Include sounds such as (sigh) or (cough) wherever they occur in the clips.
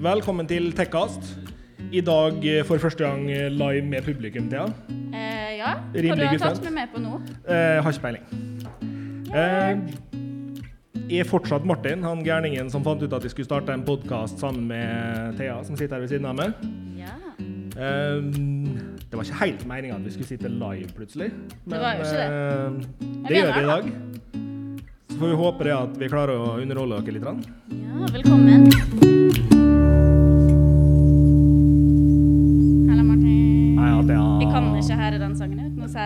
Velkommen til Tekkast. I dag eh, for første gang eh, live med publikum, Thea. Eh, ja. Hva Rimelig du har du tatt med meg på nå? Eh, har ikke peiling. Eh, er fortsatt Martin, han gærningen som fant ut at vi skulle starte en podkast sammen med Thea, som sitter her ved siden av meg. Ja. Eh, det var ikke helt meninga at vi skulle sitte live plutselig, men var jo ikke det. eh, det gjør vi i dag. Så får vi håpe det at vi klarer å underholde dere litt. ja, velkommen.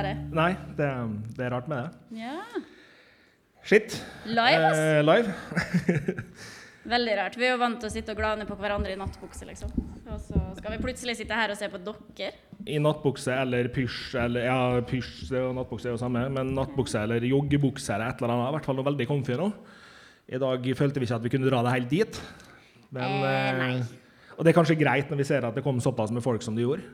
Det. Nei, det, det er rart med det. Ja. Shit. Live, ass. Eh, live. (laughs) (laughs) Veldig rart. Vi er jo vant til å sitte og glane på hverandre i nattbukse, liksom. Og så skal vi plutselig sitte her og se på dere. I nattbukse eller pysj eller Ja, pysj og nattbukse er jo samme, men nattbukse eller joggebukse eller et eller annet. I hvert fall noe veldig comfy nå. I dag følte vi ikke at vi kunne dra det helt dit. Men, Eh, nei. eh, og det er kanskje greit når vi ser at det kom såpass med folk som det gjorde.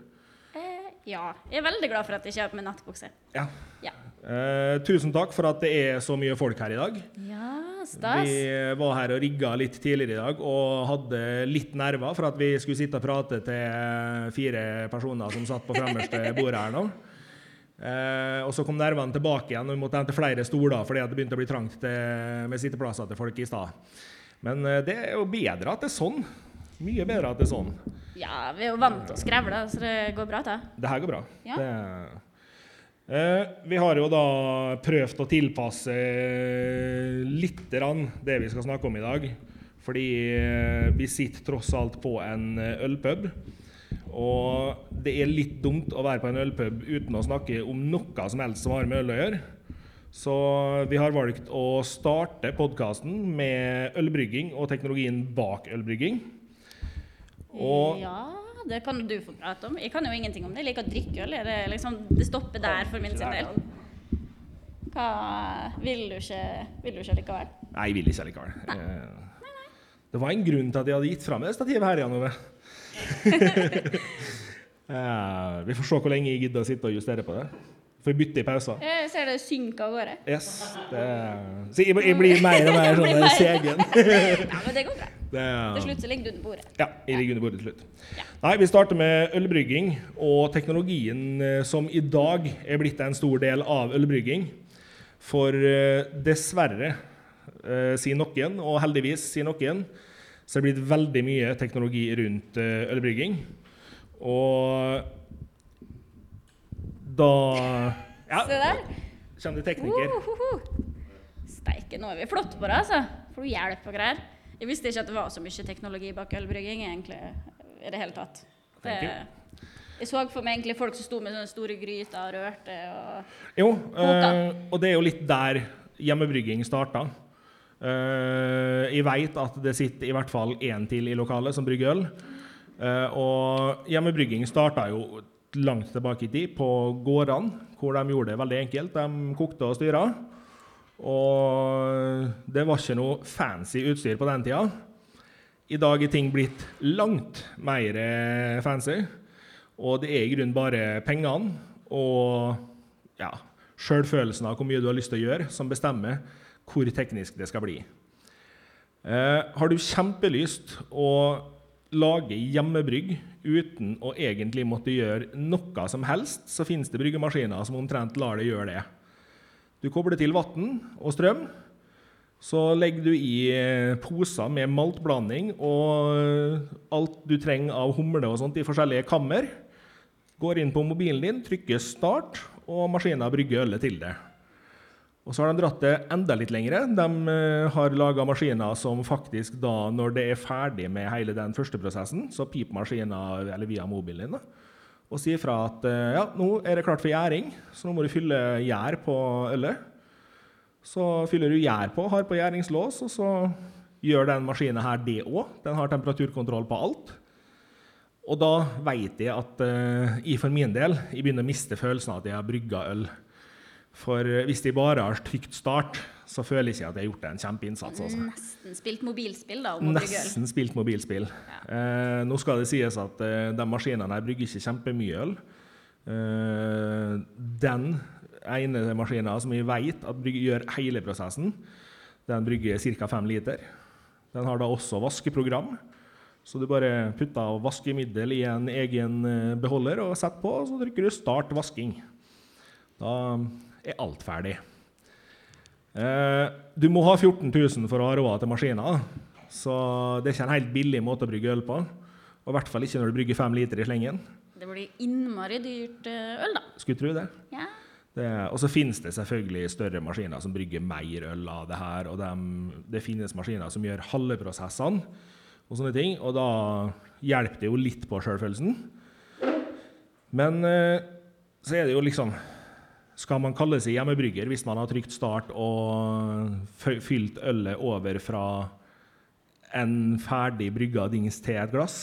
Eh, ja. Jeg er veldig glad for at jeg på meg nattbukse. Ja. Ja. Eh, tusen takk for at det er så mye folk her i dag. Ja, stas. Vi var her og rigga litt tidligere i dag og hadde litt nerver for at vi skulle sitte og prate til fire personer som satt på fremmerste (laughs) bordet her nå. Eh, og så kom nervene tilbake igjen, og vi måtte hente flere stoler fordi det begynte å bli trangt til, med sitteplasser til folk i stad. Men eh, det er jo bedre at det er sånn. Mye bedre at det er sånn. Ja, vi er jo vant til å skrevle, så det går bra, det. Det her går bra. Ja. Det, eh, vi har jo da prøvd å tilpasse litt det vi skal snakke om i dag. Fordi eh, vi sitter tross alt på en eh, ølpub. Og det er litt dumt å være på en ølpub uten å snakke om noe som helst som har med øl å gjøre. Så vi har valgt å starte podkasten med ølbrygging og teknologien bak ølbrygging. Og Ja, det kan du få prate om. Jeg kan jo ingenting om det. Jeg liker å drikke øl. Det, liksom, det stopper der for min sin del. Hva Vil du ikke, vil du ikke likevel? Nei, jeg vil ikke likevel. Eh, Det var en grunn til at jeg hadde gitt fra meg stativet her, Jan Ove. (laughs) Eh, vi får se hvor lenge jeg gidder å sitte og justere på det. Får vi bytte i pauser. Jeg ser det synker av gårde. Yes. Det, så jeg, jeg blir mer og mer (laughs) sånn segen. (laughs) Ja, men det går bra. Det, Til slutt så ligger du under bordet. Ja, jeg ligger under bordet til slutt. Ja. Nei, Vi starter med ølbrygging og teknologien eh, som i dag er blitt en stor del av ølbrygging. For eh, dessverre, eh, sier noen, og heldigvis, sier noen, så er det blitt veldig mye teknologi rundt ølbrygging. Og da ja, Se der. kommer det tekniker. Uhuhu. Steike, nå er vi flotte på det, altså. Får du hjelp og greier. Jeg visste ikke at det var så mye teknologi bak ølbrygging, egentlig, i det hele tatt. Det, jeg så for meg egentlig folk som sto med sånne store gryter og rørte og Jo, eh, og det er jo litt der hjemmebrygging starta. Uh, jeg veit at det sitter i hvert fall én til i lokalet som brygger øl. Uh, og hjemmebrygging starta jo langt tilbake i tid, på gårdene, hvor de gjorde det veldig enkelt. De kokte og styra. Og det var ikke noe fancy utstyr på den tida. I dag er ting blitt langt mer fancy. Og det er i grunnen bare pengene og ja, sjølfølelsen av hvor mye du har lyst til å gjøre, som bestemmer hvor teknisk det skal bli. Eh, har du kjempelyst å lage hjemmebrygg uten å egentlig måtte gjøre noe som helst, så finnes det bryggemaskiner som omtrent lar deg gjøre det. Du kobler til vann og strøm. Så legger du i eh, poser med maltblanding og alt du trenger av humle og sånt i forskjellige kammer. Går inn på mobilen din, trykker 'start', og maskinen brygger ølet til det. Og så har de dratt det enda litt lengre. De eh, har laga maskiner som faktisk da, når det er ferdig med hele den første prosessen, så piper maskinen eller via mobilen din da, og sier fra at eh, ja, nå er det klart for gjæring, så nå må du fylle gjær på ølet. Så fyller du gjær på, har på gjæringslås, og så gjør den maskinen her det òg. Den har temperaturkontroll på alt. Og da veit jeg at eh, jeg for min del jeg begynner å miste følelsen av at jeg har brygga øl. For eh, hvis de bare har trykt start, så føler jeg ikke at jeg har gjort en kjempeinnsats. Altså. nesten spilt mobilspill da. Nesten spilt mobilspill. Eh, nå skal det sies at eh, de maskinene her brygger ikke kjempemye øl. Eh, den ene maskinen som vi vet at brygger, gjør hele prosessen, den brygger ca. 5 liter. Den har da også vaskeprogram. Så du bare putter vaskemiddel i en egen eh, beholder og setter på, og så trykker du 'start vasking'. Da er alt ferdig. Eh, du må ha 14 000 for å ha råd til maskiner, så det er ikke en helt billig måte å brygge øl på. Og i hvert fall ikke når du brygger fem liter i slengen. Det blir innmari dyrt eh, øl, da. Skulle tro det. Ja. Det, og så finnes det selvfølgelig større maskiner som brygger mer øl av det her. Og de, det finnes maskiner som gjør halve prosessene og sånne ting. Og da hjelper det jo litt på sjølfølelsen. Men eh, så er det jo liksom Skal man kalle seg hjemmebrygger hvis man har trykt start og fylt ølet over fra en ferdig brygga dings til et glass?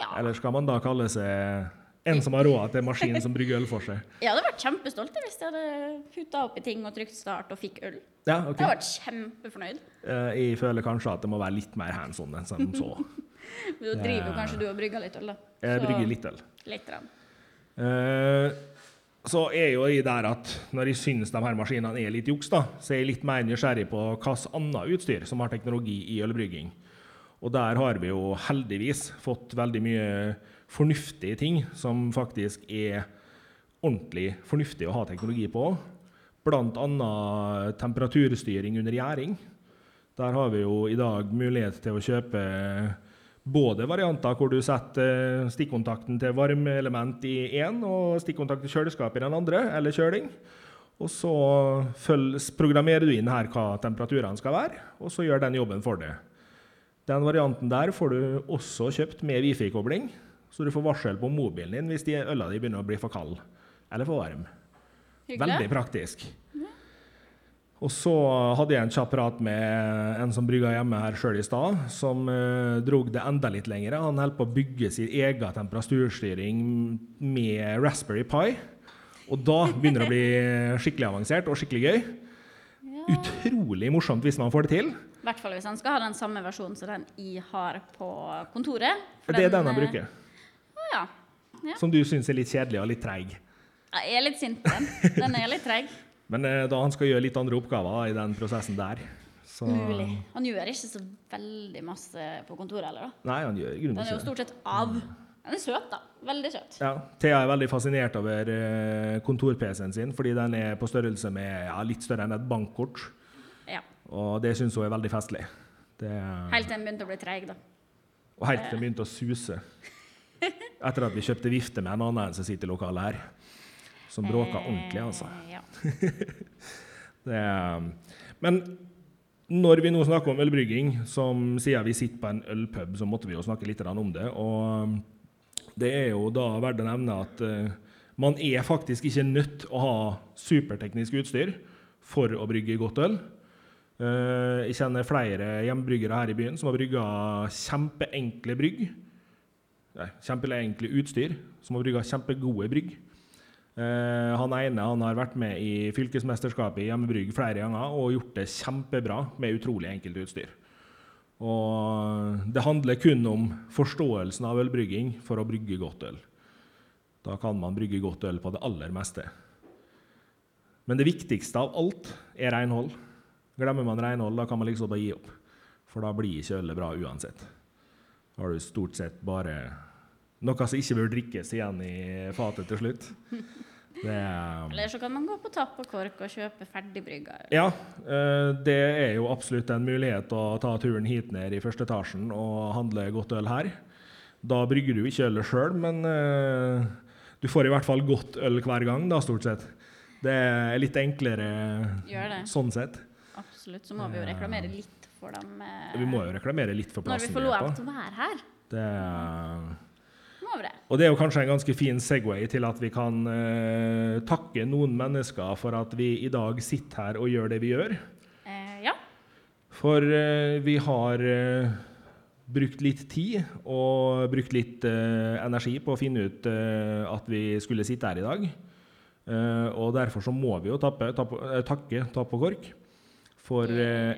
Ja. Eller skal man da kalle seg en som har råd til maskin som brygger øl for seg? (laughs) Jeg hadde vært kjempestolt hvis jeg hadde putta oppi ting og trykt start og fikk øl. Ja, okay. Jeg hadde vært kjempefornøyd. Eh, Jeg føler kanskje at det må være litt mer hands on enn som (laughs) så. Men Da driver jo kanskje du og brygger litt øl, da. Jeg Så- brygger litt øl. Litt. Eh, Så er jo jeg der at når jeg syns de her maskinene er litt juks, da, så er jeg litt mer nysgjerrig på hvilket annet utstyr som har teknologi i ølbrygging. Og der har vi jo heldigvis fått veldig mye fornuftige ting som faktisk er ordentlig fornuftig å ha teknologi på. Annet temperaturstyring under gjæring. Der har vi jo i dag mulighet til å kjøpe både varianter hvor du setter eh, stikkontakten til varmeelement i én og stikkontakt til kjøleskap i den andre, eller kjøling. Og så programmerer du inn her hva temperaturene skal være, og så gjør den jobben for deg. Den varianten der får du også kjøpt med Wifi-kobling, så du får varsel på mobilen din hvis de di begynner å bli for kald eller for varm. Hyggelig. Veldig praktisk. Og så hadde jeg en kjapp prat med en som brygga hjemme her sjøl i stad, som uh, drog det enda litt lenger. Han holder på å bygge sin egen temperaturstyring med Raspberry Pi. Og da begynner det å bli (laughs) skikkelig avansert og skikkelig gøy. Ja. Utrolig morsomt hvis man får det til. I hvert fall hvis han skal ha den samme versjonen som den jeg har på kontoret. For Det er den han eh, bruker. Ja. Ja. Som du syns er litt kjedelig og litt treig. Jeg er litt sint på den. Den er litt treg. (laughs) Men eh, da han skal gjøre litt andre oppgaver i den prosessen der, så Mulig. Han gjør ikke så veldig masse på kontoret heller, da. Nei, han gjør ikke. grunnen Den er jo stort sett av. Den er søt, da. Veldig søt. Ja, Thea er veldig fascinert over eh, kontor-PC-en sin, fordi den er på størrelse med ja, litt større enn et bankkort. Ja. Og det syns hun er veldig festlig. Det, Helt til den begynte å bli treig, da. og helt til den begynte å suse. (laughs) Etter at vi kjøpte vifte med en annen som sitter i lokalet her. Som bråka ordentlig, altså. Eh, Ja. (laughs) Det, men når vi nå snakker om ølbrygging, som siden vi sitter på en ølpub, så måtte vi jo snakke litt om det. Og det er jo da verdt å nevne at eh, man er faktisk ikke nødt å ha superteknisk utstyr for å brygge godt øl. Eh, jeg kjenner flere hjemmebryggere her i byen som har brygga kjempeenkle brygg. Nei, kjempeenkle utstyr, som har brygga kjempegode brygg. Eh, han ene han har vært med i fylkesmesterskapet i hjemmebrygg flere ganger og gjort det kjempebra med utrolig enkelt utstyr. Og det handler kun om forståelsen av ølbrygging for å brygge godt øl. Da kan man brygge godt øl på det aller meste. Men det viktigste av alt er renhold. Glemmer man renhold, da kan man liksom bare gi opp. For da blir ikke ølet bra uansett. Da har du stort sett bare noe som ikke bør drikkes igjen i fatet til slutt. Er Eller så kan man gå på tapp og kork og kjøpe ferdigbrygga. Ja, eh, det er jo absolutt en mulighet å ta turen hit ned i første etasjen og handle godt øl her. Da brygger du ikke ølet sjøl, men eh, du får i hvert fall godt øl hver gang, da, stort sett. Det er litt enklere sånn sett. Absolutt. Så må vi jo reklamere litt for dem eh, Vi må jo reklamere litt for plassen. når vi får lov til å være her. Det er Vi det. Og det er jo kanskje en ganske fin Segway til at vi kan eh, takke noen mennesker for at vi i dag sitter her og gjør det vi gjør. Eh, ja. For eh, vi har eh, brukt litt tid og brukt litt eh, energi på å finne ut eh, at vi skulle sitte her i dag. Og derfor så må vi jo tappe, tappe, takke Tapp og Kork for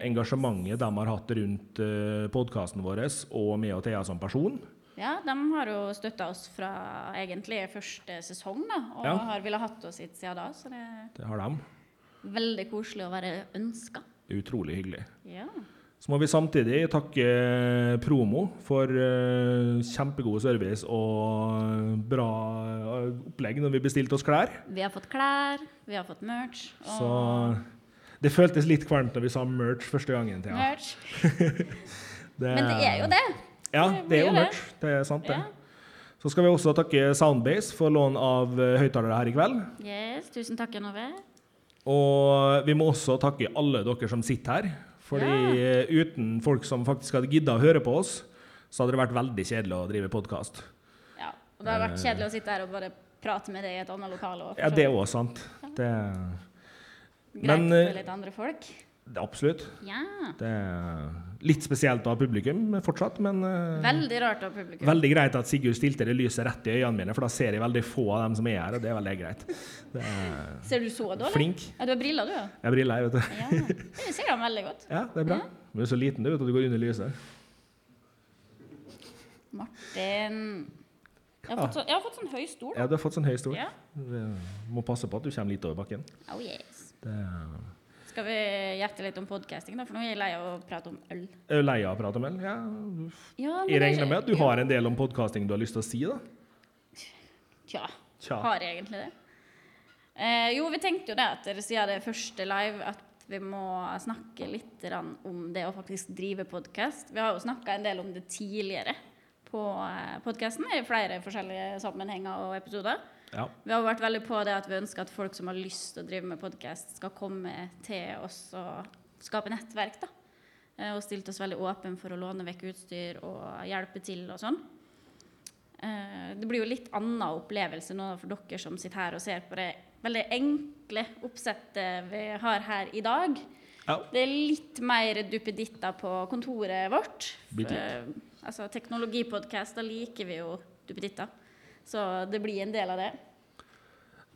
engasjementet de har hatt rundt eh, podkasten vår og meg og Thea som person. Ja, de har jo støtta oss fra egentlig første sesong, da. Og Ja. har villet hatt oss hit siden da. Så det Det har de. veldig koselig å være ønska. Utrolig hyggelig. Ja. Så må vi samtidig takke Promo for uh, kjempegod service og bra eh, opplegg når vi bestilte oss klær. Vi har fått klær, vi har fått merch. Så det føltes litt kvalmt når vi sa merch første gangen. Merch. (laughs) Det- Men det er jo det. Ja, Det er jo mørkt. det. er sant, det. Så skal vi også takke Soundbase for lån av eh, høyttalere her i kveld. Yes, tusen takk, Janove. Og vi må også takke alle dere som sitter her. Fordi ja. uten folk som faktisk hadde gidda å høre på oss, så hadde det vært veldig kjedelig å drive podkast. Ja, og det hadde vært kjedelig å sitte her og bare prate med deg i et annet lokale. Eh. Ja, det er òg sant. Det, Greit men, eh, litt andre folk. Det er absolutt. Ja. Det er litt spesielt ha publikum fortsatt, men eh, Veldig rart av publikum. veldig greit at Sigurd stilte det lyset rett i øynene mine, for da ser jeg veldig få av dem som er her, og det er veldig greit. Det er Ser du så dårlig? flink. Ja, du har briller, du, ja. Jeg har briller, jeg, vet du. ja. Det ser dem veldig godt. Ja, det er bra. Ja. Men du er så liten, du vet at du går under lyset. Martin Jeg har fått, så, jeg har fått sånn høy stol. Ja, du har fått sånn høy stol. Ja. Må passe på at du kommer litt over bakken. Oh yes. Det er Skal vi gjette litt om podcasting, da? For nå er jeg lei av å prate om øl. Er du lei av å prate med Ja, Ja, jeg er regner ikke- med at du har en del om podkasting du har lyst til å si, da? Tja, Tja. har jeg egentlig det? Eh, jo, vi tenkte jo det at siden det er første live, at vi må snakke litt om det å faktisk drive podkast. Vi har jo snakka en del om det tidligere på podkasten i flere forskjellige sammenhenger og episoder. Ja. Vi har vært veldig på det at vi ønsker at folk som har lyst til å drive med podkast, skal komme til oss og skape nettverk. da. Eh, Og stilt oss veldig åpne for å låne vekk utstyr og hjelpe til og sånn. Eh, Det blir jo litt annen opplevelse nå for dere som sitter her og ser på det veldig enkle oppsettet vi har her i dag. ja. Det er litt mer duppeditter på kontoret vårt. For. Eh, altså teknologipodkaster liker vi jo duppeditter. Så det blir en del av det.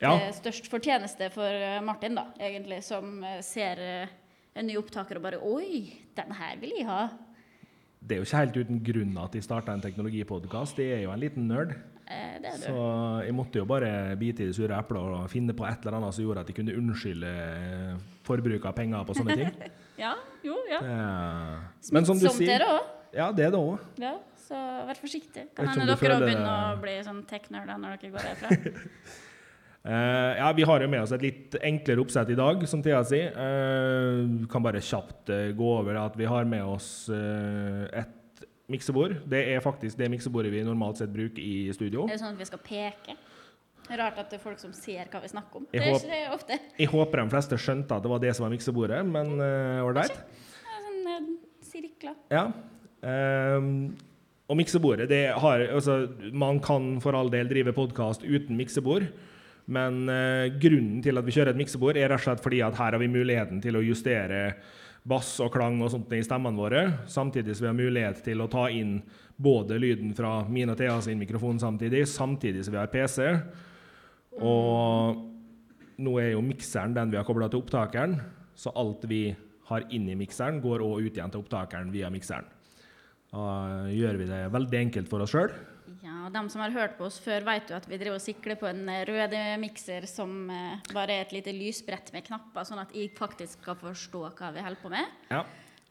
ja. Det er størst fortjeneste for eh, Martin, da, egentlig, som eh, ser eh, en ny opptaker og bare Oi, den her vil jeg ha. Det er jo ikke helt uten grunn at de starta en teknologipodkast. De er jo en liten nerd. Eh, det er du. Så jeg måtte jo bare bite i det sure eplet og finne på et eller annet som gjorde at de kunne unnskylde forbruket av penger på sånne ting. (laughs) Ja, jo, ja. Det Men som du er sier det. Ja, det er det òg. Ja, så vær forsiktig. Kan hende dere føler begynner å bli sånn tech-nerder når dere går herfra. Uh, (laughs) ja, Vi har jo med oss et litt enklere oppsett i dag, som Thea sier. Uh, kan bare kjapt uh, gå over at vi har med oss uh, et miksebord. Det er faktisk det miksebordet vi normalt sett bruker i studio. Er det sånn at vi skal peke? Er rart at det er folk som ser hva vi snakker om. Jeg Det er ikke det ofte. Jeg håper de fleste skjønte at det var det som var miksebordet, men ålreit. Det er sånn sirkler. Ja. Ehm, og miksebordet det har, altså, Man kan for all del drive podkast uten miksebord, men eh, grunnen til at vi kjører et miksebord, er rett og slett fordi at her har vi muligheten til å justere bass og klang og sånt i stemmene våre, samtidig som vi har mulighet til å ta inn både lyden fra min og Thea sin mikrofon samtidig, samtidig som vi har PC. Og nå er jo mikseren den vi har kobla til opptakeren, så alt vi har inn i mikseren, går òg ut igjen til opptakeren via mikseren. Da gjør vi det veldig enkelt for oss sjøl. Ja, og De som har hørt på oss før, vet jo at vi driver og sikler på en eh, rød mikser som eh, bare er et lite lysbrett med knapper, sånn at jeg faktisk skal forstå hva vi holder på med. Ja.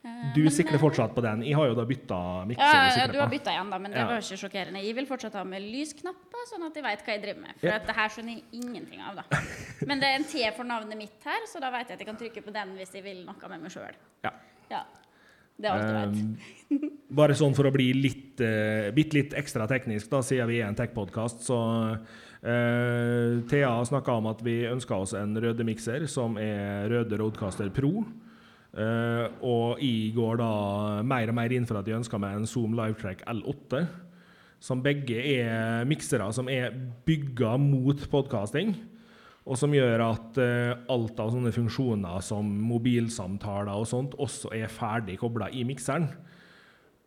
Eh, Du men, sikler eh, fortsatt på den. Jeg har jo da bytta mikser. Ja, ja, du har bytta igjen, da, men det var ikke sjokkerende. Jeg vil fortsatt ha med lysknapper, sånn at jeg vet hva jeg driver med. For yep. at det her skjønner jeg ingenting av, da. (laughs) Men det er en T for navnet mitt her, så da vet jeg at jeg kan trykke på den hvis jeg vil noe med meg sjøl. Ja. Ja. Det er alt du vet. Um, bare sånn for å bli litt, uh, bitte litt ekstra teknisk, da, siden vi er en tech-podkast, så uh, Thea snakka om at vi ønsker oss en røde mikser som er Røde Roadcaster Pro. Uh, og jeg går da mer og mer inn for at jeg ønsker meg en Zoom Livetrack L8. Som begge er miksere som er bygga mot podkasting. Og som gjør at eh, alt av sånne funksjoner som mobilsamtaler og sånt også er ferdig kobla i mikseren.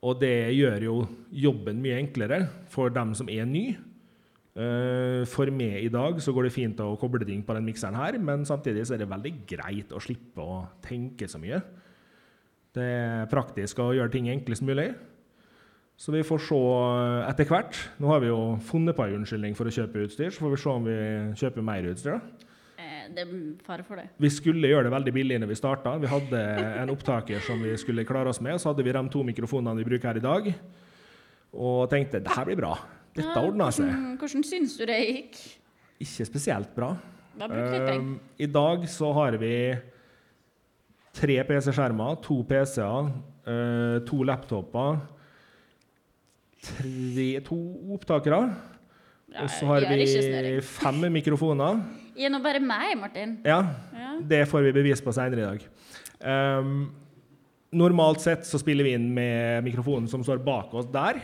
Og det gjør jo jobben mye enklere for dem som er ny. Eh, for meg i dag så går det fint å koble ting på den mikseren her, men samtidig så er det veldig greit å slippe å tenke så mye. Det er praktisk å gjøre ting enklest mulig. Så vi får se etter hvert. Nå har vi jo funnet på en unnskyldning for å kjøpe utstyr, så får vi se om vi kjøper mer utstyr. da. Eh, det er fare for det. Vi skulle gjøre det veldig billig når vi starta. Vi hadde en opptaker som vi skulle klare oss med. Så hadde vi de to mikrofonene vi bruker her i dag. Og tenkte det her blir bra. Dette ordna seg. Hvordan, hvordan syns du det gikk? Ikke spesielt bra. Da. Um, I dag så har vi tre PC-skjermer, to PC-er, uh, to laptoper, tre, to opptakere. Og så har vi fem mikrofoner. (laughs) Gi nå bare meg, Martin. Ja, Ja. det får vi bevis på senere i dag. Um, normalt sett så spiller vi inn med mikrofonen som står bak oss der,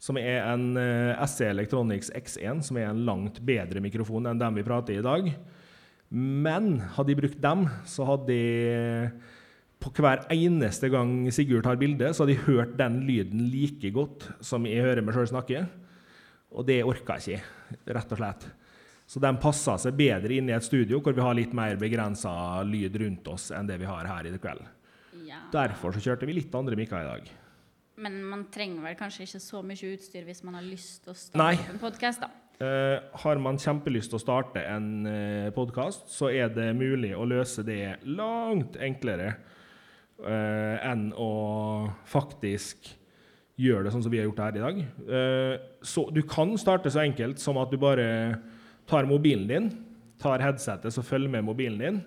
som er en uh, SC Electronics X1, som er en langt bedre mikrofon enn den vi prater i i dag. Men hadde de brukt dem, så hadde de på hver eneste gang Sigurd tar bilde, så hadde de hørt den lyden like godt som jeg hører meg sjøl snakke. Og det orka jeg ikke, rett og slett. Så den passer seg bedre inn i et studio hvor vi har litt mer begrensa lyd rundt oss enn det vi har her i kveld. Ja. Derfor så kjørte vi litt andre mikker i dag. Men man trenger vel kanskje ikke så mye utstyr hvis man har lyst til å starte Nei. en podkast, da. Uh, har man kjempelyst til å starte en uh, podkast, så er det mulig å løse det langt enklere eh, enn å faktisk gjøre det sånn som vi har gjort her i dag. Eh, så du kan starte så enkelt som at du bare tar mobilen din, tar headsetet så følger med mobilen din,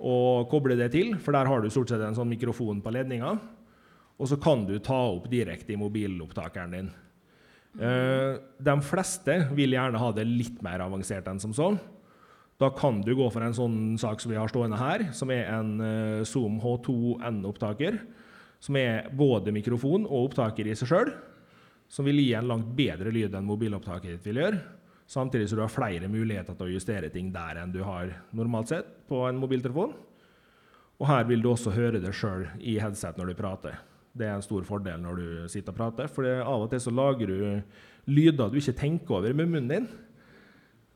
og kobler det til, for der har du stort sett en sånn mikrofon på ledninga. Og så kan du ta opp direkte i mobilopptakeren din. Eh, de fleste vil gjerne ha det litt mer avansert enn som så. Da kan du gå for en sånn sak som vi har stående her, som er en eh, Zoom H2N-opptaker. Som er både mikrofon og opptaker i seg sjøl. Som vil gi en langt bedre lyd enn mobilopptaket ditt vil gjøre. Samtidig så du har flere muligheter til å justere ting der enn du har normalt sett på en mobiltelefon. Og her vil du også høre det sjøl i headset når du prater. Det er en stor fordel når du sitter og prater, for av og til så lager du lyder du ikke tenker over med munnen din.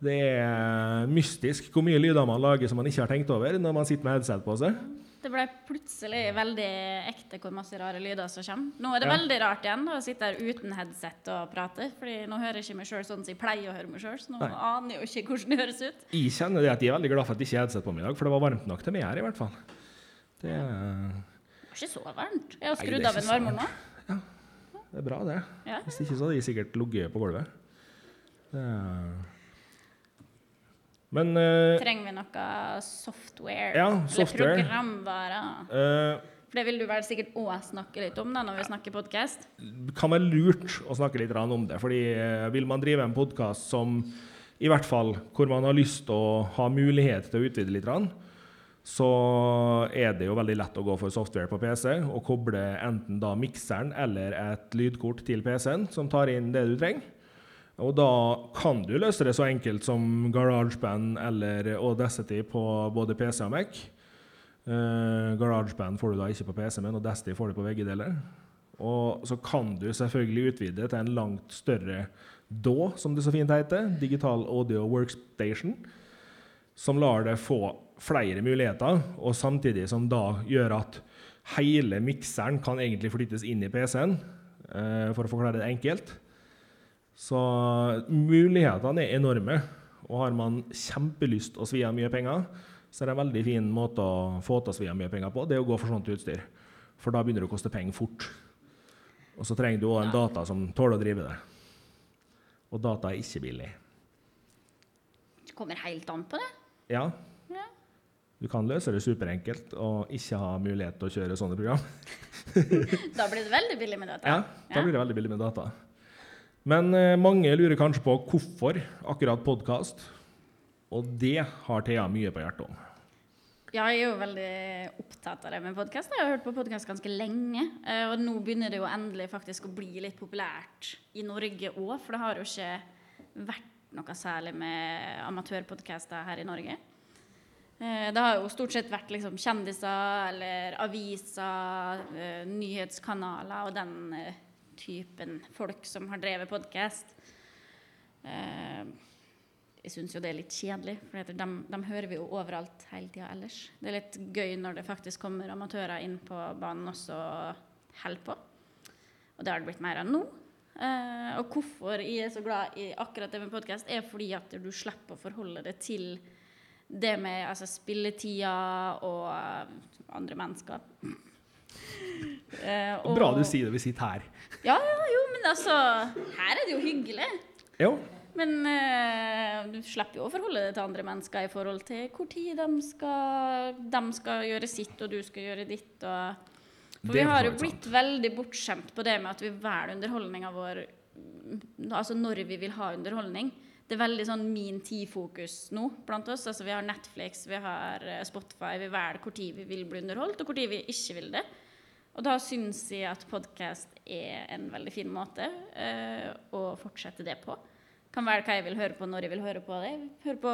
Det er mystisk hvor mye lyder man lager som man ikke har tenkt over når man sitter med headset på seg. Det ble plutselig veldig ekte hvor masse rare lyder som kommer. Nå er det Ja. veldig rart igjen å sitte her uten headset og prate. Fordi nå hører jeg ikke meg sjøl sånn som jeg pleier å høre meg sjøl. Så nå Nei. aner jeg jo ikke hvordan det høres ut. Jeg kjenner det at jeg er veldig glad for at jeg ikke har headset på meg i dag, for det var varmt nok til meg her i hvert fall. Det er, Det var ikke så varmt. Jeg har skrudd er av en nå. varmer nå. det er bra, det. Ja. Hvis ikke så hadde jeg sikkert ligget på gulvet. Det er... Men uh, Trenger vi noe software? Ja, Eller programvare? programvarer? eh, For det vil du vel sikkert òg snakke litt om da, når vi snakker podkast? kan være lurt å snakke litt om det. fordi eh, Vil man drive en podkast som i hvert fall hvor man har lyst til å ha mulighet til å utvide litt, så er det jo veldig lett å gå for software på PC og koble enten da mikseren eller et lydkort til PC-en som tar inn det du trenger. Og da kan du løse det så enkelt som GarageBand eller Audacity på både PC og Mac. Uh, GarageBand får du da ikke på PC, men Audacity får du på begge deler. Og så kan du selvfølgelig utvide til en langt større DAW, som det så fint heter, Digital Audio Workstation, som lar deg få flere muligheter, og samtidig som da gjør at hele mikseren kan egentlig flyttes inn i PC-en, uh, for å forklare det enkelt. Så mulighetene er enorme, og har man kjempelyst å svi av mye penger, så er det en veldig fin måte å få til å svi av mye penger på, det er å gå for sånt utstyr. For da begynner det å koste penger fort. Og så trenger du òg en data som tåler å drive det. Og data er ikke billig. Det kommer helt an på det. Ja, Ja. du kan løse det superenkelt og ikke ha mulighet til å kjøre sånne program. (laughs) Da blir det veldig billig med data. Ja, da blir det veldig billig med data. Men eh, mange lurer kanskje på hvorfor akkurat podkast, og det har Thea mye på hjertet om. Ja, jeg er jo veldig opptatt av det med podkast. Jeg har hørt på podkast ganske lenge. eh, Og nå begynner det jo endelig faktisk å bli litt populært i Norge òg, for det har jo ikke vært noe særlig med amatørpodkaster her i Norge. Eh, Det har jo stort sett vært liksom kjendiser eller aviser, nyhetskanaler og den typen folk som har drevet podkast. Jeg syns jo det er litt kjedelig, for de, de hører vi jo overalt hele tida ellers. Det er litt gøy når det faktisk kommer amatører inn på banen også og holder på. Og det har det blitt mer av nå. Eh, og hvorfor jeg er så glad i akkurat det med podkast, er fordi at du slipper å forholde deg til det med altså, spilletida og eh, andre mennesker. Eh, Og bra du sier det, vi sitter her. Ja, ja, jo, men altså Her er det jo hyggelig. Jo. Men eh, du slipper jo å forholde deg til andre mennesker i forhold til hvor tid de skal, de skal gjøre sitt, og du skal gjøre ditt. Og, for vi har jo blitt veldig bortskjemt på det med at vi velger underholdninga vår mm, Altså når vi vil ha underholdning. Det er veldig sånn min tid-fokus nå blant oss. Altså Vi har Netflix, vi har eh, Spotify. Vi velger tid vi vil bli underholdt, og tid vi ikke vil det. Og da syns jeg at podkast er en veldig fin måte eh, å fortsette det på. Kan velge hva jeg vil høre på når jeg vil høre på det. Høre på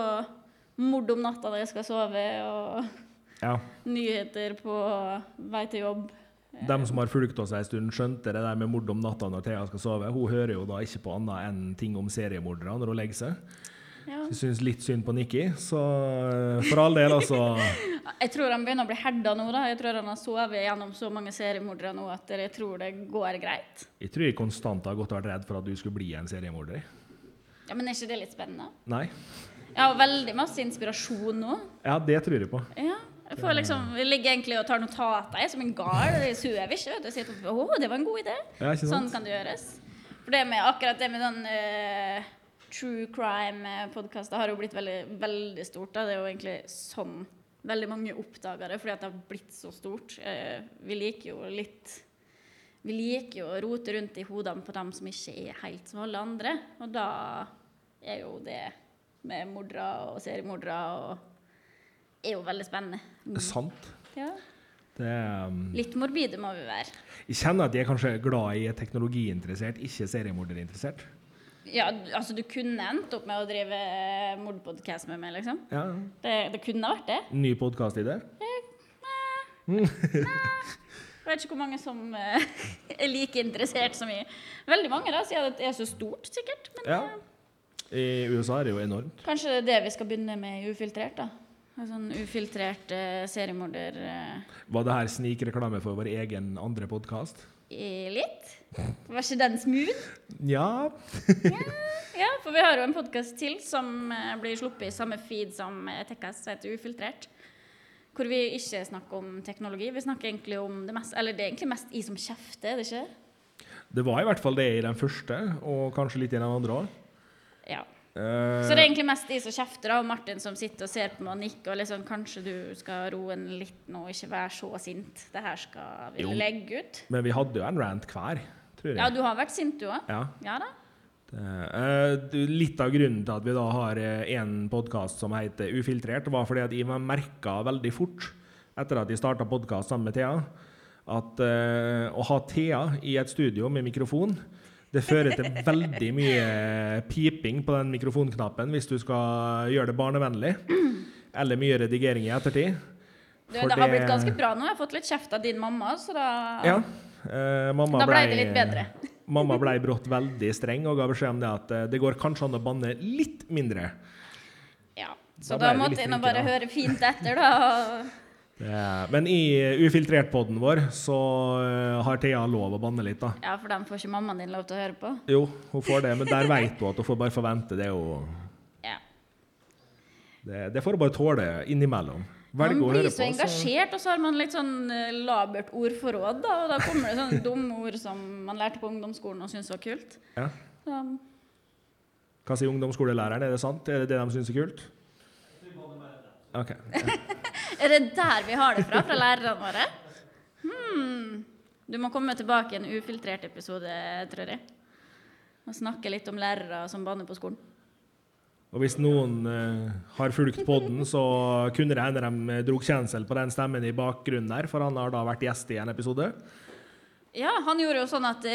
mord om natta når jeg skal sove, og Ja. nyheter på vei til jobb. De som har fulgt oss en stund, skjønte det der med mord om natta når Thea skal sove. Hun hører jo da ikke på annet enn ting om seriemordere når hun legger seg. Ja. Hun syns litt synd på Nikki, så eh, for all del, altså. (laughs) Jeg tror han begynner å bli herda nå. da. Jeg tror han har sovet gjennom så mange seriemordere nå at jeg tror det går greit. Jeg tror jeg konstant har gått og vært redd for at du skulle bli en seriemorder. Ja, Men er ikke det litt spennende? Nei? Jeg har veldig masse inspirasjon nå. Ja, det tror jeg på. Ja. Jeg, får liksom, jeg ligger egentlig og tar notater som en gal. Jeg sover ikke. vet du. Jeg sier å, det var en god idé. Ja, Sånn kan det gjøres. For det med akkurat det med den eh, true crime-podkaster har jo blitt veldig, veldig stort. Da. Det er jo egentlig sånn veldig mange oppdager det, fordi at det har blitt så stort. Eh, vi liker jo litt Vi liker jo å rote rundt i hodene på dem som ikke er helt som alle andre. Og da er jo det med mordere og seriemordere og er jo veldig spennende. Er sant. Ja. Det um, Litt morbide må vi være. jeg kjenner at jeg er kanskje glad i teknologiinteressert, ikke seriemorderinteressert. Ja, altså du kunne endt opp med å drive mordpodkast med meg, liksom. Ja. Det, det kunne vært det. Ny podkastidé? (laughs) Jeg vet ikke hvor mange som eh, er like interessert som i Veldig mange da, siden det er så stort, sikkert. Men Ja. eh, I USA er det jo enormt. kanskje det er det vi skal begynne med i Ufiltrert, da. En sånn ufiltrert uh, seriemorder uh. Var det her snikreklame for vår egen andre podkast? Litt. Var ikke den smooth? Ja. Ja, for vi har jo en podkast til som eh, blir sluppet i samme feed som eh, Tekkas, som heter Ufiltrert. Hvor vi ikke snakker om teknologi. Vi snakker egentlig om det mest Eller det er egentlig mest i som kjefter, er det ikke? Det var i hvert fall det i den første, og kanskje litt i den andre òg. Ja. Eh, Så det er egentlig mest de som kjefter, og Martin som sitter og ser på meg og nikker. og liksom, Kanskje du skal roe den litt nå, ikke være så sint. Det her skal vi Jo. legge ut. Men vi hadde jo en rant hver, tror jeg. Ja, du har vært sint, du òg? Ja. Ja da. Det, eh, litt av grunnen til at vi da har én podkast som heter Ufiltrert, var fordi at jeg merka veldig fort, etter at jeg starta podkast sammen med Thea, at uh, å ha Thea i et studio med mikrofon det fører til veldig mye piping på den mikrofonknappen hvis du skal gjøre det barnevennlig. Eller mye redigering i ettertid. Du, det har blitt ganske bra nå. Jeg har fått litt kjeft av din mamma, så da, Ja. eh, mamma da ble blei- det litt bedre. (laughs) Mamma ble brått veldig streng og ga beskjed om det at eh, det går kanskje an å banne litt mindre. Ja. Så Da da, måtte jeg nå bare høre fint etter, da. (laughs) Eh, Men i Ufiltrert-podden vår så eh, har Thea lov å banne litt, da. Ja, for den får ikke mammaen din lov til å høre på. Jo, hun får det, men der vet hun at hun får bare forvente. Det er jo Ja. Det, det får hun bare tåle innimellom. Man Velge man blir så på. engasjert, og så har man litt sånn eh, labert ordforråd, da. Og da kommer det sånne dumme ord som man lærte på ungdomsskolen og syntes var kult. Ja. Så, Hva sier ungdomsskolelæreren? Er det sant? Er det det de syns er kult? Ok. Ja. Er det der vi har det fra, fra lærerne våre? Hmm. Du må komme tilbake i en ufiltrert episode, tror jeg. Og snakke litt om lærere som banner på skolen. Og hvis noen eh, har fulgt podden, så kunne det hende de dro kjensel på den stemmen i bakgrunnen der, for han har da vært gjest i en episode. Ja, han gjorde jo sånn at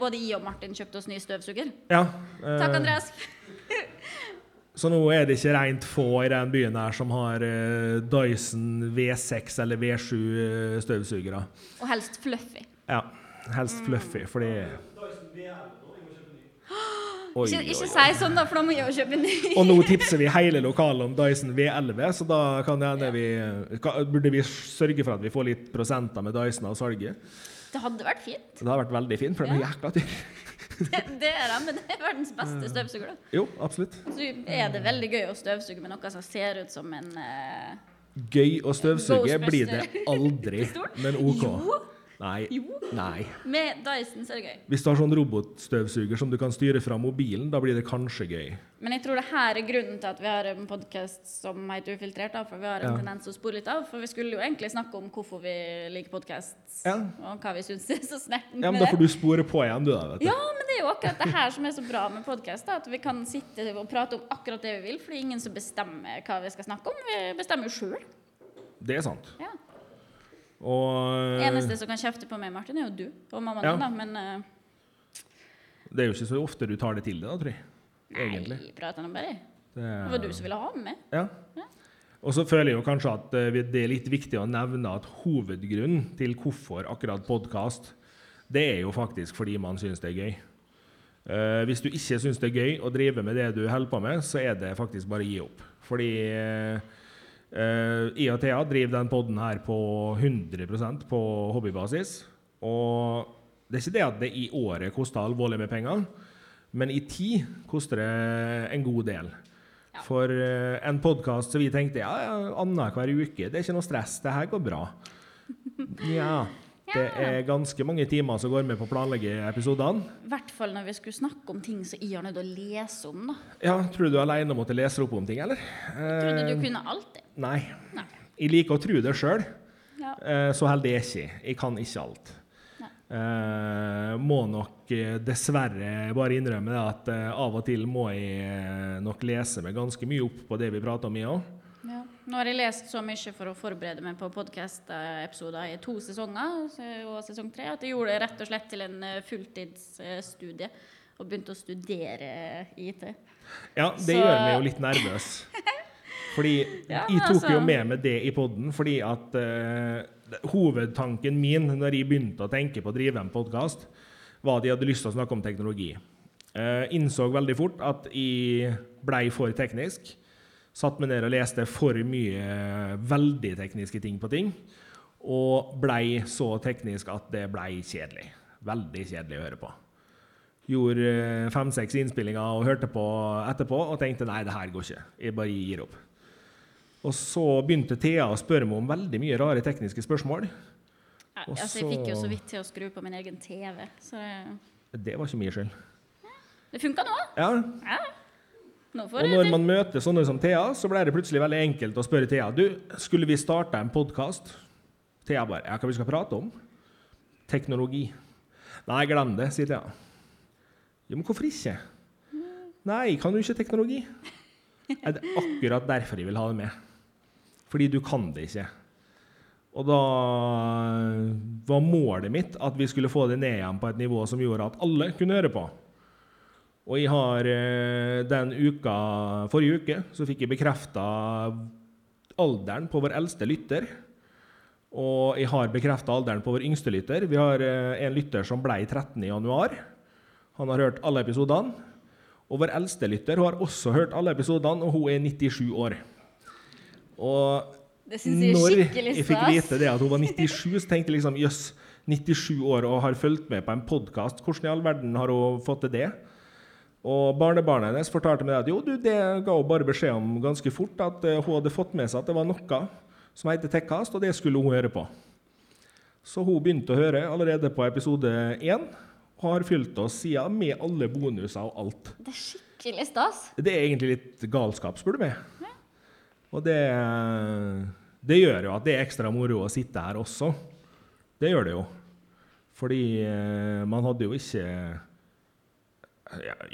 både jeg og Martin kjøpte oss ny støvsuger. Ja. eh, Takk, Andreas. Så nå er det ikke rent få i den byen her som har eh, Dyson V6 eller V7 eh, støvsugere. Og helst fluffy. Ja. Helst fluffy, fordi (gasps) Oi, Ikke, oi, ikke oi. si sånn, da, for da må jeg jo kjøpe ny. Og nå tipser vi hele lokalet om Dyson V11, så da kan det hende vi ka- Burde vi sørge for at vi får litt prosenter med Dyson av salget? Det hadde vært fint. Det hadde vært veldig fint, for den er jækla dyr. (laughs) Det, det er det, men det er verdens beste støvsuger, da. Jo, absolutt. Så er det veldig gøy å støvsuge med noe som ser ut som en uh, Gøy å støvsuge blir det aldri, (laughs) men OK. Jo. Nei. Jo. Nei. Med Dyson så er det gøy. Hvis du har sånn robotstøvsuger som du kan styre fra mobilen, da blir det kanskje gøy. Men jeg tror det her er grunnen til at vi har en podkast som heter Ufiltrert. Da, for vi har en Ja. tendens å spore litt av. For vi skulle jo egentlig snakke om hvorfor vi liker podkast, Ja. og hva vi syns er så snertent Ja, men Da får du spore på igjen, du da. vet du. Ja, men det er jo akkurat det her som er så bra med podkast. At vi kan sitte og prate om akkurat det vi vil, for det er ingen som bestemmer hva vi skal snakke om. Vi bestemmer jo sjøl. Det er sant. Ja. Og Eneste som kan kjefte på meg, Martin, er jo du og mammaen Ja. din. Men uh, det er jo ikke så ofte du tar det til deg, da, tror jeg. Egentlig. nei, prater nå bare. Det Det var du som ville ha med meg. Ja. Og så føler jeg jo kanskje at eh, det er litt viktig å nevne at hovedgrunnen til hvorfor akkurat podkast, det er jo faktisk fordi man syns det er gøy. Uh, hvis du ikke syns det er gøy å drive med det du holder på med, så er det faktisk bare å gi opp. Fordi eh, eh, jeg og Thea driver den poden her på 100% på hobbybasis. Og det er ikke det at det i året koster alvorlig med penger, men i tid koster det en god del. Ja. For uh, en podkast som vi tenkte ja, ja, annenhver uke, det er ikke noe stress, det her går bra. (laughs) Ja. Det er ganske mange timer som går med på å planlegge episodene. I hvert fall når vi skulle snakke om ting som jeg har nødt til å lese om. da. Ja, Tror du du alene måtte lese opp om ting, eller? Trodde Eh, du kunne alt det. nei. Nei. Jeg liker å tro det sjøl. Ja. Eh, Så heldig er jeg ikke. Jeg kan ikke alt. Eh, må nok eh, dessverre bare innrømme det at eh, av og til må jeg eh, nok lese meg ganske mye opp på det vi prater om i òg. Nå har jeg lest så mye for å forberede meg på podkast-episoder i to sesonger og sesong tre at jeg gjorde det rett og slett til en eh, fulltidsstudie og begynte å studere IT. Ja, det Så- gjør meg jo litt nervøs. (laughs) Fordi Ja, jeg tok altså- jo med meg det i poden, fordi at uh, hovedtanken min når jeg begynte å tenke på å drive en podkast, var at jeg hadde lyst til å snakke om teknologi. Uh, innså veldig fort at jeg blei for teknisk. Satt meg ned og leste for mye veldig tekniske ting på ting. Og blei så teknisk at det blei kjedelig. Veldig kjedelig å høre på. Gjorde eh, fem-seks innspillinger og hørte på etterpå og tenkte nei, det her går ikke. Jeg bare gir opp. Og så begynte Thea å spørre meg om veldig mye rare tekniske spørsmål. Ja, altså, jeg fikk jo så- så vidt til å skru på min egen TV, så det, Det var ikke min skyld. det funka nå. Ja. Ja. Og når man møter sånne som Thea, så blir det plutselig veldig enkelt å spørre Thea du, skulle vi starte en podkast. Thea bare ja, hva vi skal prate om? Teknologi. Nei, glem det, sier Thea. Jo, men hvorfor ikke? Nei, kan du ikke teknologi? Er det akkurat derfor jeg vil ha det med? Fordi du kan det ikke. Og da var målet mitt at vi skulle få det ned igjen på et nivå som gjorde at alle kunne høre på. Og jeg har eh, den uka, forrige uke så fikk jeg bekrefta alderen på vår eldste lytter. Og jeg har bekrefta alderen på vår yngste lytter. Vi har eh, en lytter som ble 13 i januar. Han har hørt alle episodene. Og vår eldste lytter hun har også hørt alle episodene, og hun er 97 år. Og Det syns jeg når jeg fikk vite det at hun var 97, så tenkte jeg liksom jøss, 97 år og har fulgt med på en podkast. Hvordan i all verden har hun fått til det? Og barnebarnet hennes fortalte meg at jo, du, det ga hun bare beskjed om ganske fort, at eh, hun hadde fått med seg at det var noe som heter Tekkast, og det skulle hun høre på. Så hun begynte å høre allerede på episode én, og har fylt oss siden med alle bonuser og alt. Det er skikkelig stas. Det er egentlig litt galskap, spør du meg. Og det, det gjør jo at det er ekstra moro å sitte her også. Det gjør det jo. Fordi eh, man hadde jo ikke ja,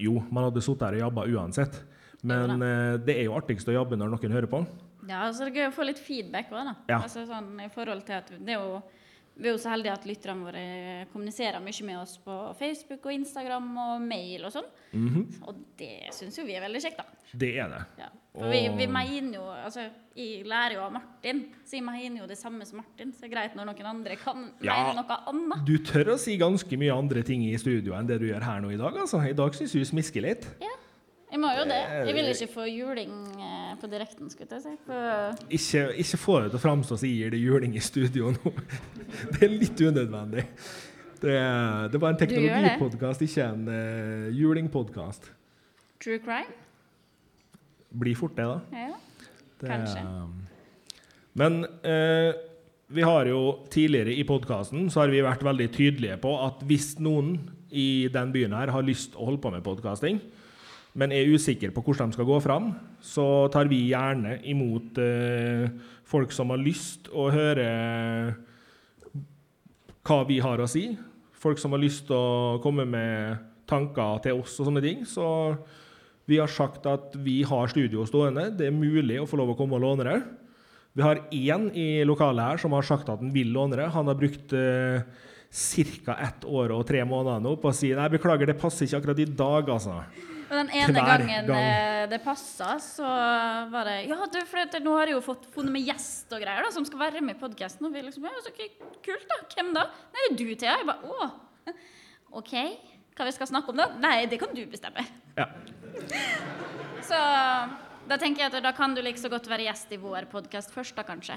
Jo, man hadde sittet her og jobba uansett. Men ja, det er jo artigst å jobbe når noen hører på. Ja, så det er gøy å få litt feedback òg, da. Ja. Altså, sånn, i forhold til at det er jo, Vi er jo så heldige at lytterne våre kommuniserer mye med oss på Facebook og Instagram og mail og sånn. Mhm. Og det syns jo vi er veldig kjekt, da. Det er det. Ja. For vi, vi mener jo Altså, jeg lærer jo av Martin, så jeg mener jo det samme som Martin. Så det er greit når noen andre kan Ja. mene noe annet. Du tør å si ganske mye andre ting i studio enn det du gjør her nå i dag. altså. I dag syns vi du smisker litt. Ja. Jeg må jo det. Jeg vil ikke få juling eh, på direkten, skulle jeg si. Ikke, ikke få det til å framstå som gir det juling i studio nå. (laughs) Det er litt unødvendig. Det, det var en teknologipodkast, ikke en uh, julingpodkast. True crime? Blir fort det, da. Ja. Det, Kanskje. Men uh, vi har jo tidligere i podkasten så har vi vært veldig tydelige på at hvis noen i den byen her har lyst å holde på med podkasting, men er usikker på hvordan de skal gå fram, så tar vi gjerne imot eh, folk som har lyst å høre hva vi har å si. Folk som har lyst til å komme med tanker til oss og sånne ting. Så vi har sagt at vi har studio stående. Det er mulig å få lov å komme og låne det. Vi har én i lokalet her som har sagt at han vil låne det. Han har brukt eh, ca. ett år og tre måneder nå på å si nei, beklager, det passer ikke akkurat i dag, altså. Og den ene Hver gangen gang. eh, det passa, så var det Ja, du, for nå har jeg jo fått funnet med gjest og greier da, som skal være med i podkasten. Og vi liksom ja, så Kult, da. Hvem da? Nei, det du, Thea. Jeg bare å. (laughs) OK. Hva vi skal snakke om, da? Nei, det kan du bestemme. Ja. (laughs) Så da tenker jeg at da kan du like så godt være gjest i vår podkast først, da kanskje.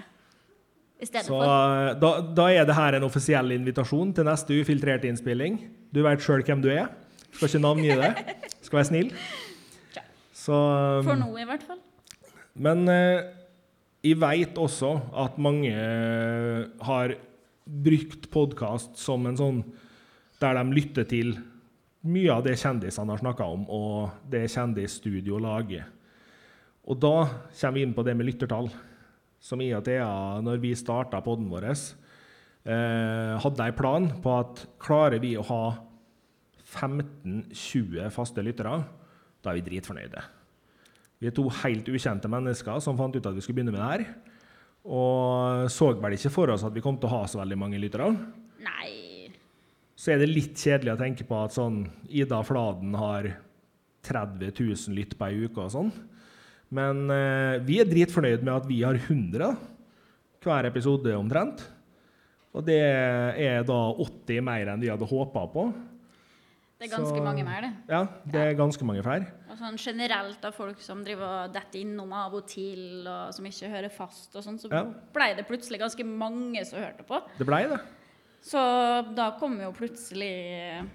Så eh, da, da er det her en offisiell invitasjon til neste ufiltrerte innspilling. Du vet sjøl hvem du er. Skal ikke navngi det. (laughs) Skal være snill. Så um, For nå, i hvert fall. Men eh, jeg veit også at mange eh, har brukt podkast som en sånn der de lytter til mye av det kjendisene har snakka om, og det kjendisstudio lager. Og da kommer vi inn på det med lyttertall. Som jeg og Thea, når vi starta poden vår, eh, hadde en plan på at klarer vi å ha 15-20 faste lyttere, da er vi dritfornøyde. Vi er to helt ukjente mennesker som fant ut at vi skulle begynne med det her. Og så vel ikke for oss at vi kom til å ha så veldig mange lyttere. Nei Så er det litt kjedelig å tenke på at sånn Ida Fladen har 30 000 lytt på ei uke og sånn. Men eh, vi er dritfornøyd med at vi har 100 hver episode omtrent. Og det er da 80 mer enn vi hadde håpa på. Det er ganske Så- mange mer, det. Ja, det er ganske mange flere. Og sånn generelt av folk som driver og detter innom av og til, og som ikke hører fast og sånn, så Ja. blei det plutselig ganske mange som hørte på. Det blei det. Så da kom jo plutselig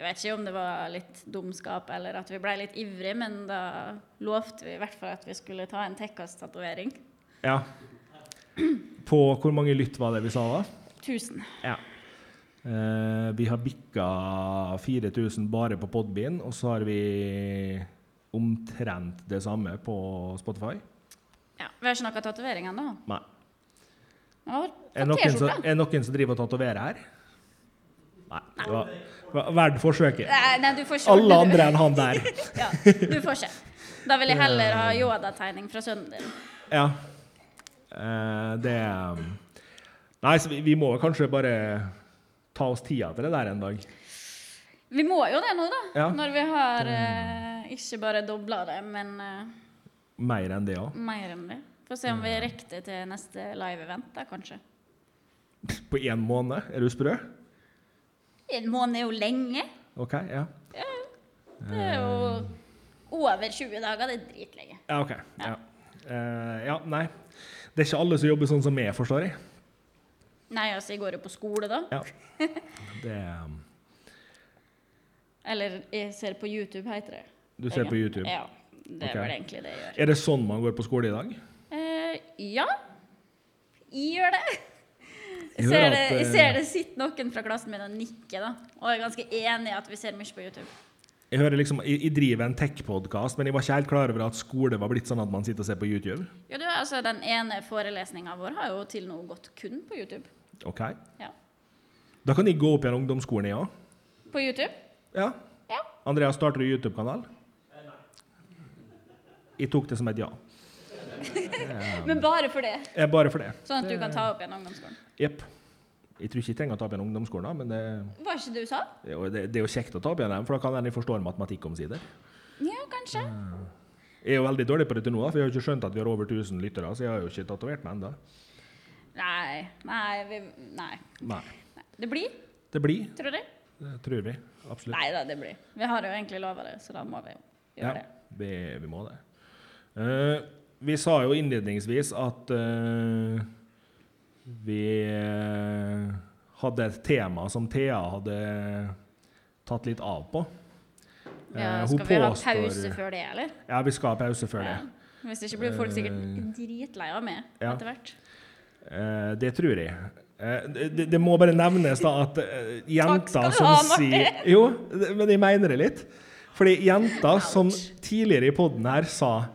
Jeg vet ikke om det var litt dumskap eller at vi blei litt ivrige, men da lovte vi i hvert fall at vi skulle ta en Tekkas-tatovering. Ja. På hvor mange lytt var det vi sa da? 1000. Ja. Eh, vi har bikka 4000 bare på Podbean, og så har vi omtrent det samme på Spotify. Ja, vi har ikke noe tatovering ennå. Nei. Er noen som, er noen som driver og tatoverer her? Nei. Det var, var verdt forsøket. Nei, nei, du får ikke Alle andre enn han der. (laughs) Ja, du får ikke. Da vil jeg heller ha Yoda-tegning fra sønnen din. Ja. Eh, det um, Nei, så vi, vi må kanskje bare ta oss tida til det der en dag. Vi må jo det nå, da. Ja. Når vi har eh, ikke bare dobla det, men eh, Mer enn det òg. mer enn det. Får se om vi rekker det til neste live-event, da, kanskje. (laughs) På én måned. Er du sprø? En måned er jo lenge. OK, ja. Det er jo over 20 dager. Det er dritlenge. Ja, OK. Ja. Eh, ja, nei. Det er ikke alle som jobber sånn som meg, forstår jeg. Nei, altså, jeg går jo på skole, da. Ja. (laughs) Det um, Eller jeg ser på YouTube, heter det. Du ser på YouTube. Ja. Det er okay. vel egentlig det jeg gjør. Er det sånn man går på skole i dag? Uh, ja. Jeg gjør det. Jeg ser det, jeg eh, ser det sitter noen fra klassen min og nikker, da. Og jeg er ganske enig i at vi ser mye på YouTube. Jeg hører liksom, jeg, jeg driver en tech-podkast, men jeg var ikke helt klar over at skole var blitt sånn at man sitter og ser på YouTube. Ja, du, altså, den ene forelesninga vår har jo til nå gått kun på YouTube. OK. Ja. Da kan jeg gå opp igjen ungdomsskolen, jeg òg. På YouTube? Ja. Ja. Andreas, starter du YouTube-kanal? Jeg tok det som et ja. (laughs) Men bare for det. Ja, Bare for det. Sånn at du kan ta opp igjen ungdomsskolen. Jepp. Jeg tror ikke jeg trenger å ta opp igjen ungdomsskolen, da, men det, Var ikke det du sa? det, jo- det, det er jo kjekt å ta opp igjen dem, for da kan en jeg forstår matematikk omsider. Ja, kanskje. Jeg er jo veldig dårlig på det til nå, da, for jeg har jo ikke skjønt at vi har over 1000 lyttere, så jeg har jo ikke tatovert meg ennå. Nei. Nei, vi, nei. Nei. Det blir, Det blir, tror du? det tror vi. Absolutt. Nei da, det blir. Vi har jo egentlig lova det, så da må vi jo Ja, gjøre det. vi, vi må det. Uh, vi sa jo innledningsvis at uh, vi uh, hadde et tema som Thea hadde tatt litt av på. Ja, skal vi ha pause før det, eller? Ja, vi skal ha pause før det. Hvis det ikke blir folk sikkert dritlei av meg ja. etter hvert. Eh, det tror jeg. Eh, det, det må bare nevnes da at eh, jenter som ha, sier Jo, men jeg mener det litt. Fordi jenter som tidligere i poden her sa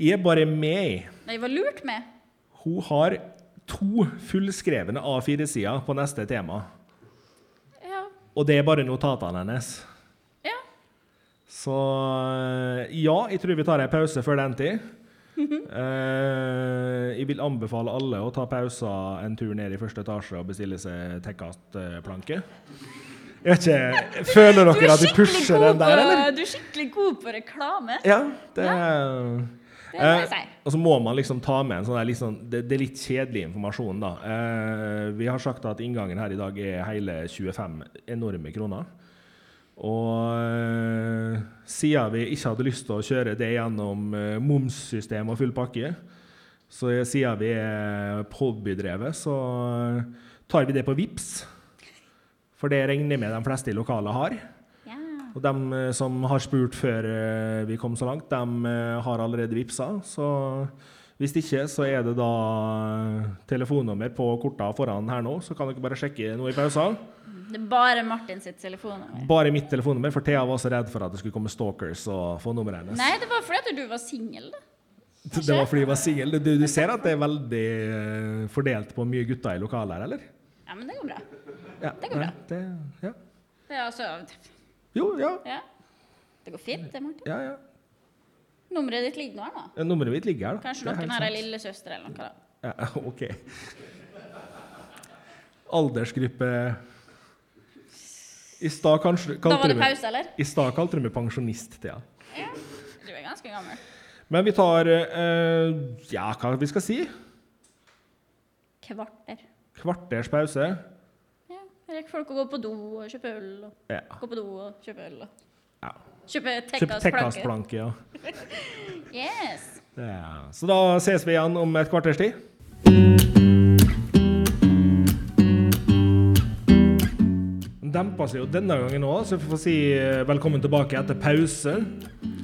Jeg er bare med. Jeg var lurt med. Hun har to fullskrevne A4-sider på neste tema. Ja. Og det er bare notatene hennes. ja. Så ja, jeg tror vi tar en pause før den tid. Eh, jeg vil anbefale alle å ta pauser en tur ned i første etasje og bestille seg Tekkast-planke. Jeg vet ikke, Føler dere er at de pusher den der, eller? Du er skikkelig god på reklame. Ja, det ja. Eh. Og så må man liksom ta med en sånn der litt sånn, det, det er litt kjedelig informasjon, da. Eh, vi har sagt at inngangen her i dag er hele 25 enorme kroner. Og eh, siden vi ikke hadde lyst til å kjøre det gjennom eh, momssystem og full pakke, så siden vi er hobbydrevet, så eh, tar vi det på VIPS. For det regner jeg med de fleste i lokalet har. Ja. Og de som har spurt før vi kom så langt, de har allerede vippsa. Så hvis ikke, så er det da telefonnummer på korta foran her nå, så kan dere bare sjekke noe i pausen. Det er bare Martin sitt telefonnummer. Bare mitt telefonnummer, for Thea var så redd for at det skulle komme stalkers og få nummeret hennes. Nei, det var fordi at du var singel. Det var fordi jeg var singel. Du, du ser at det er veldig eh, fordelt på mye gutter i lokalet her, eller? Ja, men det går bra. Ja, Det går bra. nei, Det, ja. Det er altså Jo, ja. Ja. Det går fint, det, Martin. ja, ja. Nummeret ditt ligger nå her, da. Nummeret mitt ligger her, da. Kanskje noen har ei lillesøster eller noe. da. Ja, (laughs) OK. Aldersgruppe I stad kalte du meg pause, eller? I stad kalte du meg pensjonist, Thea. Ja. Du er ganske gammel. Men vi tar eh, Ja, hva vi skal si? Kvarter. Kvarters pause. Ja. Rekker folk å gå på do og kjøpe øl, og Ja. gå på do og kjøpe øl, og ja. kjøpe Kjøp Tekkas planke. Tekkast-planke, ja. (laughs) Yes. ja. Så da ses vi igjen om et kvarters tid. Dempa seg jo denne gangen òg, så vi får si eh, velkommen tilbake etter pause.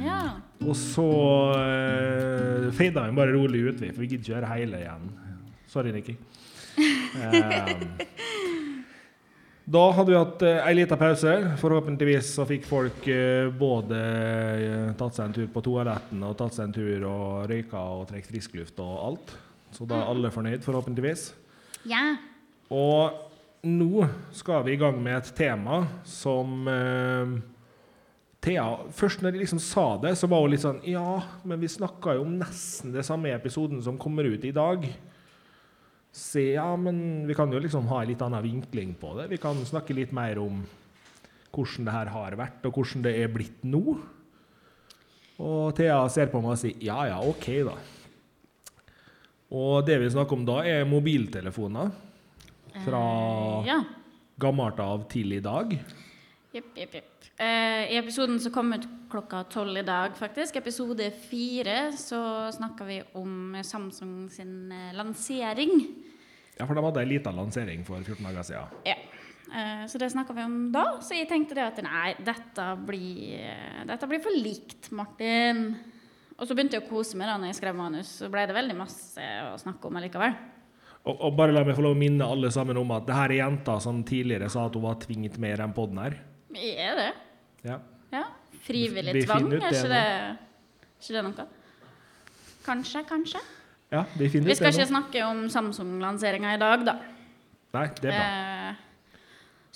Ja. Og så uh, fada vi bare rolig ut, vi, for vi gidder ikke gjøre hele igjen. Sorry, Nikki. (laughs) Eh, da hadde vi hatt ei eh, lita pause. Forhåpentligvis så fikk folk eh, både eh, tatt seg en tur på toaletten og tatt seg en tur og røyka og trukket frisk luft og alt. Så da er alle fornøyd, forhåpentligvis. Ja. Og nå skal vi i gang med et tema som eh, Thea Først når jeg liksom sa det, så var hun litt sånn Ja, men vi snakka jo om nesten det samme episoden som kommer ut i dag. Så ja, men vi kan jo liksom ha en litt annen vinkling på det. Vi kan snakke litt mer om hvordan det her har vært, og hvordan det er blitt nå. Og Thea ser på meg og sier ja, ja, OK, da. Og det vi snakker om da, er mobiltelefoner. Fra Eh, Ja. gammelt av til i dag. Jepp, jepp, jepp. Eh, I episoden som kom ut klokka tolv i dag, faktisk, episode fire, så snakka vi om Samsung sin eh, lansering. Ja, for de hadde en liten lansering for 14 dager siden. Ja. Eh, så det snakka vi om da. Så jeg tenkte det at nei, dette blir, dette blir for likt, Martin. Og så begynte jeg å kose meg da når jeg skrev manus, så ble det veldig masse å snakke om allikevel. Og, og bare la meg få lov å minne alle sammen om at det her er jenta som tidligere sa at hun var tvinget med i den poden her. Er det? Ja. Ja. Frivillig Vi tvang, er ikke det, ikke det noe? Kanskje, kanskje. ja, vi finner ut det. Vi skal ikke snakke om Samsung-lanseringa i dag, da. Nei, det er bra. Eh,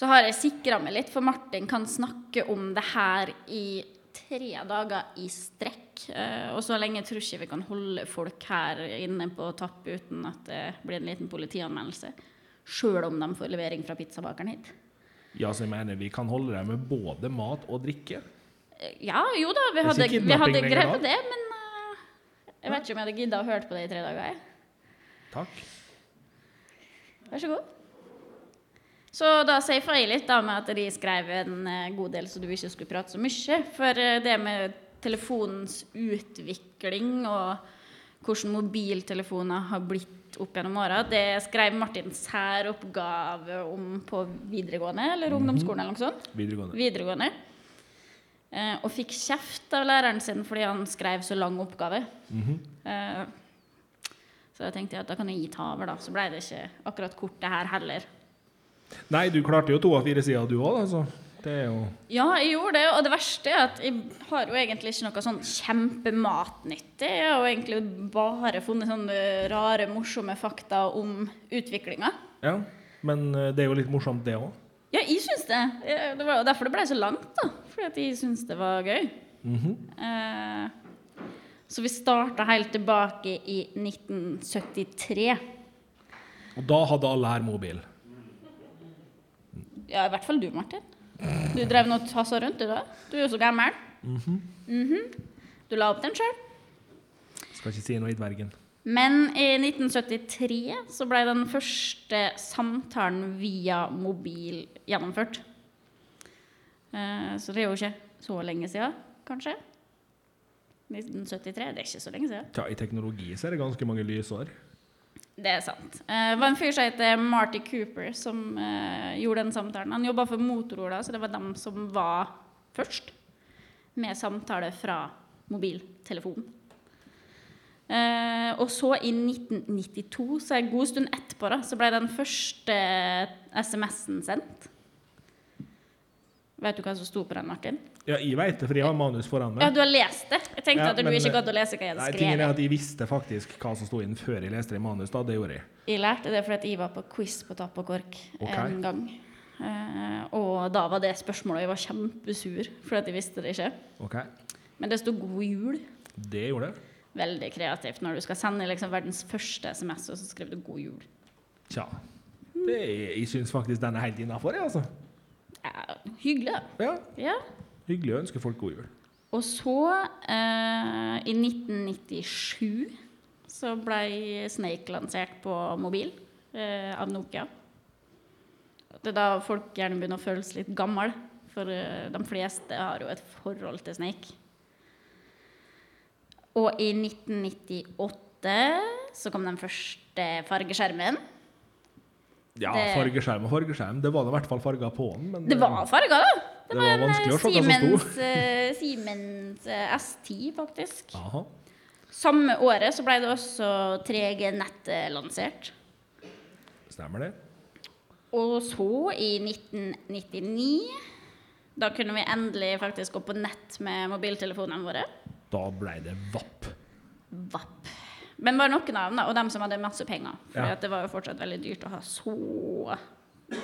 så har jeg sikra meg litt, for Martin kan snakke om det her i tre dager i strekk. Eh, og så lenge tror ikke vi kan holde folk her inne på tapp uten at det blir en liten politianmeldelse. Sjøl om de får levering fra pizzabakeren hit. Ja, så jeg mener vi kan holde dem med både mat og drikke. Eh, ja, jo da, vi hadde, vi hadde greid det, men uh, jeg vet ikke om jeg hadde gidda å høre på det i tre dager. Jeg. Takk. Vær så god. Så da safa jeg litt da med at de skrev en eh, god del så du ikke skulle prate så mye. For eh, det med telefonens utvikling og hvordan mobiltelefoner har blitt opp gjennom åra. Det skrev Martin særoppgave om på videregående eller ungdomsskolen eller noe sånt. Videregående. Videregående. Eh, og fikk kjeft av læreren sin fordi han skrev så lang oppgave. Mhm. Eh, så da tenkte jeg at da kan jeg gi ta over, da. Så ble det ikke akkurat kort, det her heller. Nei, du klarte jo to av fire sider, du òg, altså. Det er jo Ja, jeg gjorde det, og det verste er at jeg har jo egentlig ikke noe sånn kjempematnyttig. Jeg har jo egentlig bare funnet sånne rare, morsomme fakta om utviklinga. Ja. Men eh, det er jo litt morsomt, det òg. Ja, jeg syns det. Det var jo derfor det ble så langt, da. Fordi at jeg syns det var gøy. Eh, så vi starta helt tilbake i 1973. Og da hadde alle her mobil. Ja, i hvert fall du, Martin. Du drev nå og tassa rundt, du da? Du er jo så gammel. Mhm. Du la opp den sjøl. Skal ikke si noe i dvergen. Men i 1973 så ble den første samtalen via mobil gjennomført. Eh, Så det er jo ikke så lenge siden, kanskje. 1973, det er ikke så lenge siden. Ja, I teknologi så er det ganske mange lysår. Det er sant. Eh, Det var en fyr som heter Marty Cooper, som eh, gjorde den samtalen. Han jobba for Motorola, så det var dem som var først med samtale fra mobiltelefon. Eh, og så i 1992, så en god stund etterpå, da, så ble den første SMS-en sendt. Vet du hva som sto på den, Martin? Ja, jeg veit det, for jeg har manus foran meg. Ja, du har lest det? Jeg tenkte Ja, at du men- ikke gadd å lese hva jeg Nei, skrevet. tingen er at Jeg visste faktisk hva som sto inn før jeg leste det i manus. da, Det gjorde jeg. Jeg lærte det fordi jeg var på quiz på Tap og Kork okay. en gang. Uh, og da var det spørsmålet, og jeg var kjempesur fordi at jeg visste det ikke. Okay. Men det sto 'God jul'. Det gjorde det. Veldig kreativt når du skal sende liksom verdens første SMS, og så skriver du 'God jul'. Tja. Det jeg syns faktisk den er helt innafor, altså. Ja, hyggelig, da. Ja, Ja. Hyggelig å ønske folk god jul. Og så, eh, i 1997, så ble Snake lansert på mobil eh, av Nokia. Det er da folk gjerne begynner å føles litt gammel, for eh, de fleste har jo et forhold til Snake. Og i 1998 så kom den første fargeskjermen. Ja, fargeskjerm og fargeskjerm. Det var da i hvert fall farger på den. Men Det var farger, da! Det var en å hva. Siemens, eh, Siemens eh, S10, faktisk. Aha. Samme året så ble det også 3G-nettet lansert. Stemmer det? Og så, i 1999, da kunne vi endelig faktisk gå på nett med mobiltelefonene våre. Da ble det VAP. VAP. Men bare noen av dem, da, og dem som hadde masse penger. For Ja. det var jo fortsatt veldig dyrt å ha så,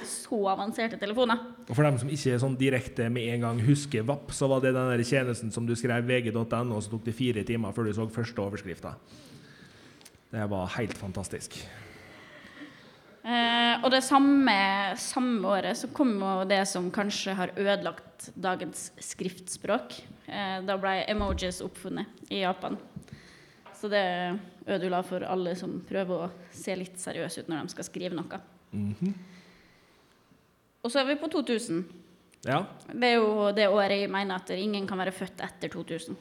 så avanserte telefoner. Og for dem som ikke er sånn direkte med en gang husker VAP, så var det den der tjenesten som du skrev vg.no, og så tok det fire timer før du så første overskrifta. Det var helt fantastisk. Eh, og det samme, samme året så kom jo det som kanskje har ødelagt dagens skriftspråk. Eh, da ble emojis oppfunnet i Japan. Så det ødela for alle som prøver å se litt seriøse ut når de skal skrive noe. Mhm. Og så er vi på 2000. Ja. Det er jo det året jeg mener at ingen kan være født etter 2000.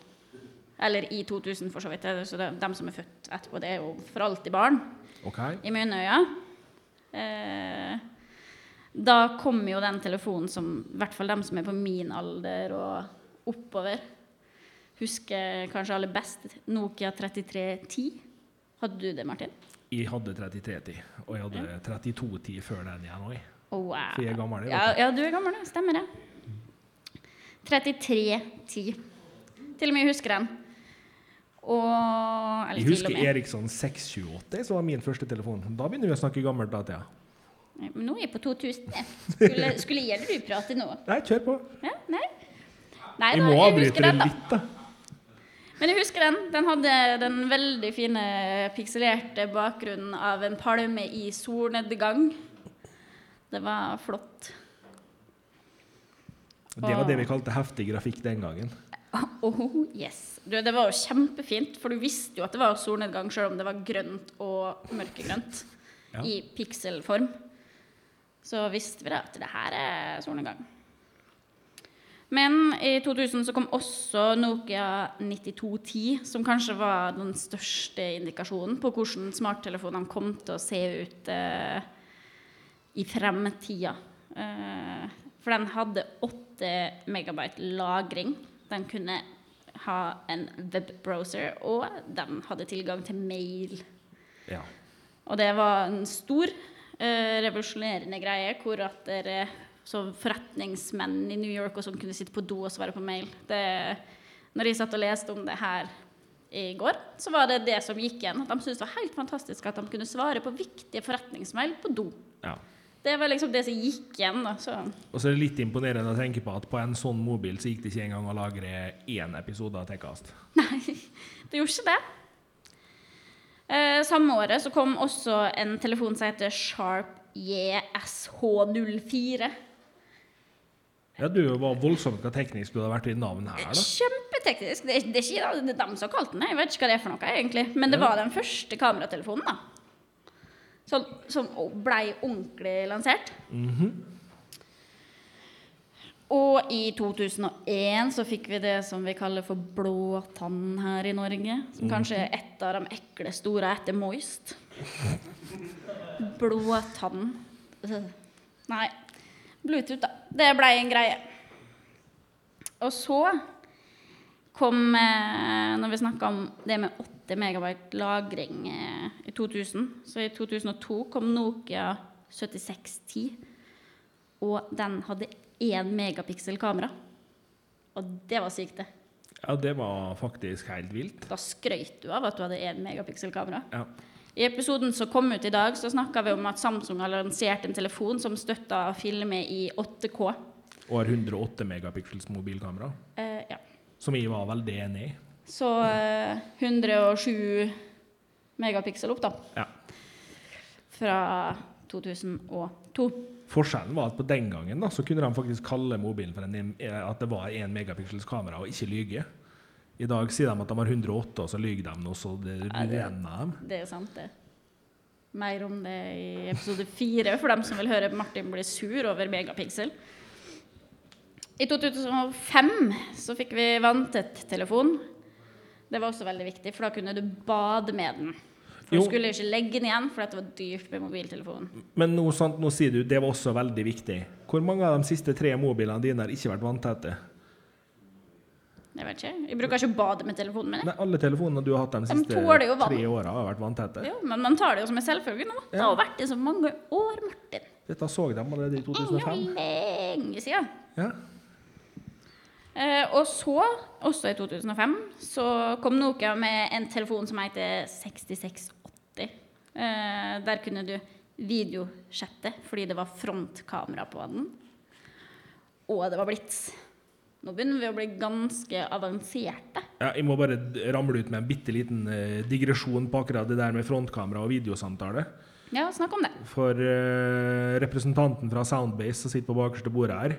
Eller i 2000, for så vidt. Så det, dem som er født etterpå, det er jo for alltid barn Okay. i mine øyne. Eh, da kom jo den telefonen som i hvert fall dem som er på min alder og oppover, husker kanskje aller best Nokia 3310. Hadde du det, Martin? Jeg hadde 3310, og jeg hadde 3210 før den igjen òg. Oh, wow. For jeg er gammel, Ja, ja, du er gammel, det. Stemmer det. 3310. Til og med jeg husker den. Og Eller Jeg husker. Eriksson 628, som var min første telefon. Da begynner vi å snakke gammelt datida. Nei, Men nå er jeg på 2000. Skulle, skulle jeg eller du prate nå? Nei, kjør på. Ja, nei. Nei Jeg da, må avbryte det litt, da. Men jeg husker den. Den hadde den veldig fine pikselerte bakgrunnen av en palme i solnedgang. Det var flott. Det var det vi kalte heftig grafikk den gangen. (laughs) Oh, yes. Du, det var jo kjempefint, for du visste jo at det var solnedgang, selv om det var grønt og mørkegrønt Ja. i pikselform. Så visste vi da at det her er solnedgang. Men i 2000 så kom også Nokia 9210, som kanskje var den største indikasjonen på hvordan smarttelefonene kom til å se ut eh, i fremtida. Eh, for den hadde 8 megabyte lagring. Den kunne ha en webbrowser, og den hadde tilgang til mail. Ja. Og det var en stor, eh, revolusjonerende greie hvor at dere som forretningsmenn i New York og sånn kunne sitte på do og svare på mail. Det, når jeg satt og leste om det her i går, så var det det som gikk igjen. At de syntes det var helt fantastisk at de kunne svare på viktige forretningsmail på do. ja. Det var liksom det som gikk igjen. da, så... Og så er det litt imponerende å tenke på at på en sånn mobil så gikk det ikke engang å lagre én episode av Tekkast. (laughs) Nei, det gjorde ikke det. Eh, samme året så kom også en telefon som heter Sharp JSH04. Ja, du var voldsomt hva teknisk du hadde vært i navn her, da. Kjempeteknisk. Det er, det er ikke de dem som har kalt den. Jeg vet ikke hva det er for noe, egentlig. Men det Ja. var den første kameratelefonen, da. Som, som blei ordentlig lansert. Og i 2001 så fikk vi det som vi kaller for blåtann her i Norge. Som kanskje er et av de ekle store etter Moist. (laughs) Blåtann. tann. Nei. Bluetooth, da. Det blei en greie. Og så kom, når vi snakka om det med 8 megabyte lagring eh, i 2000, så i 2002 kom Nokia 7610. Og den hadde 1 megapiksel kamera. Og det var sykt, det. Ja, det var faktisk helt vilt. Da skrøt du av at du hadde 1 megapiksel kamera. Ja. I episoden som kom ut i dag, så snakka vi om at Samsung har lansert en telefon som støtta å filme i 8K. Og har 108 megapiksels mobilkamera, Eh. Som jeg var vel enig i. Så eh, 107 megapiksel opp, da. Ja. Fra 2002. Forskjellen var at på den gangen da, så kunne de faktisk kalle mobilen for en, eh, at det var 1 megapiksels kamera, og ikke lyge. I dag sier de at de har 108, og så lyver de nå, så det det- renner dem. Det er sant, det. Mer om det i episode fire, for dem som vil høre Martin bli sur over megapiksel. I 2005 så fikk vi vanntett telefon. Det var også veldig viktig, for da kunne du bade med den. For du skulle ikke legge den igjen, for det var dyrt med mobiltelefon. Men nå, sant, nå sier du det var også veldig viktig. Hvor mange av de siste tre mobilene dine har ikke vært vanntette? Jeg vet ikke. Jeg bruker ikke å bade med telefonen min. Nei, alle telefonene du har hatt de siste de tre åra, har vært vanntette. Jo, men man tar det jo som en selvfølge nå. Det Ja. har vært det så mange år, Martin. Dette så de allerede i Det er 2005. jo lenge siden. Ja. Eh, og så, også i 2005, så kom Nokia med en telefon som heter 6680. Eh, der kunne du videochatte fordi det var frontkamera på den. Og det var blits. Nå begynner vi å bli ganske avanserte. Ja, jeg må bare ramle ut med en bitte liten eh, digresjon på akkurat det der med frontkamera og videosamtale. Ja, snakk om det. For eh, representanten fra Soundbase som sitter på bakerste bordet her,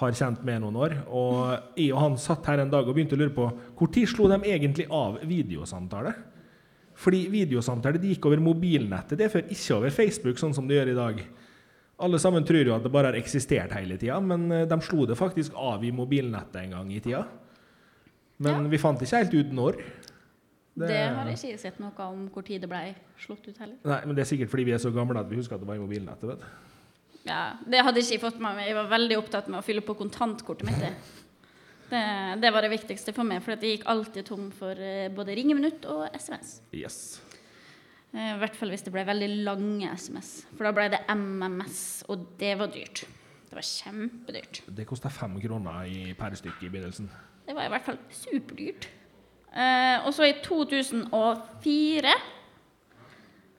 har kjent med noen år. Og jeg og han satt her en dag og begynte å lure på tid slo de egentlig av videosamtale? Fordi videosamtale de gikk over mobilnettet, det før ikke over Facebook, sånn som det gjør i dag. Alle sammen tror jo at det bare har eksistert hele tida, men eh, de slo det faktisk av i mobilnettet en gang i tida. Men Ja. vi fant ikke helt ut når. Det, har jeg ikke sett noe om hvor tid det ble slått ut heller. Nei, men det er sikkert fordi vi er så gamle at vi husker at det var i mobilnettet. vet du. Ja, Det hadde ikke jeg fått med meg. Jeg var veldig opptatt med å fylle på kontantkortet mitt. Det, det var det viktigste for meg, for jeg gikk alltid tom for eh, både ringeminutt og SMS. Yes. Eh, I hvert fall hvis det ble veldig lange SMS. For da ble det MMS, og det var dyrt. Det var kjempedyrt. Det kosta fem kroner i per stykke i begynnelsen. Det var i hvert fall superdyrt. Eh, og så i 2004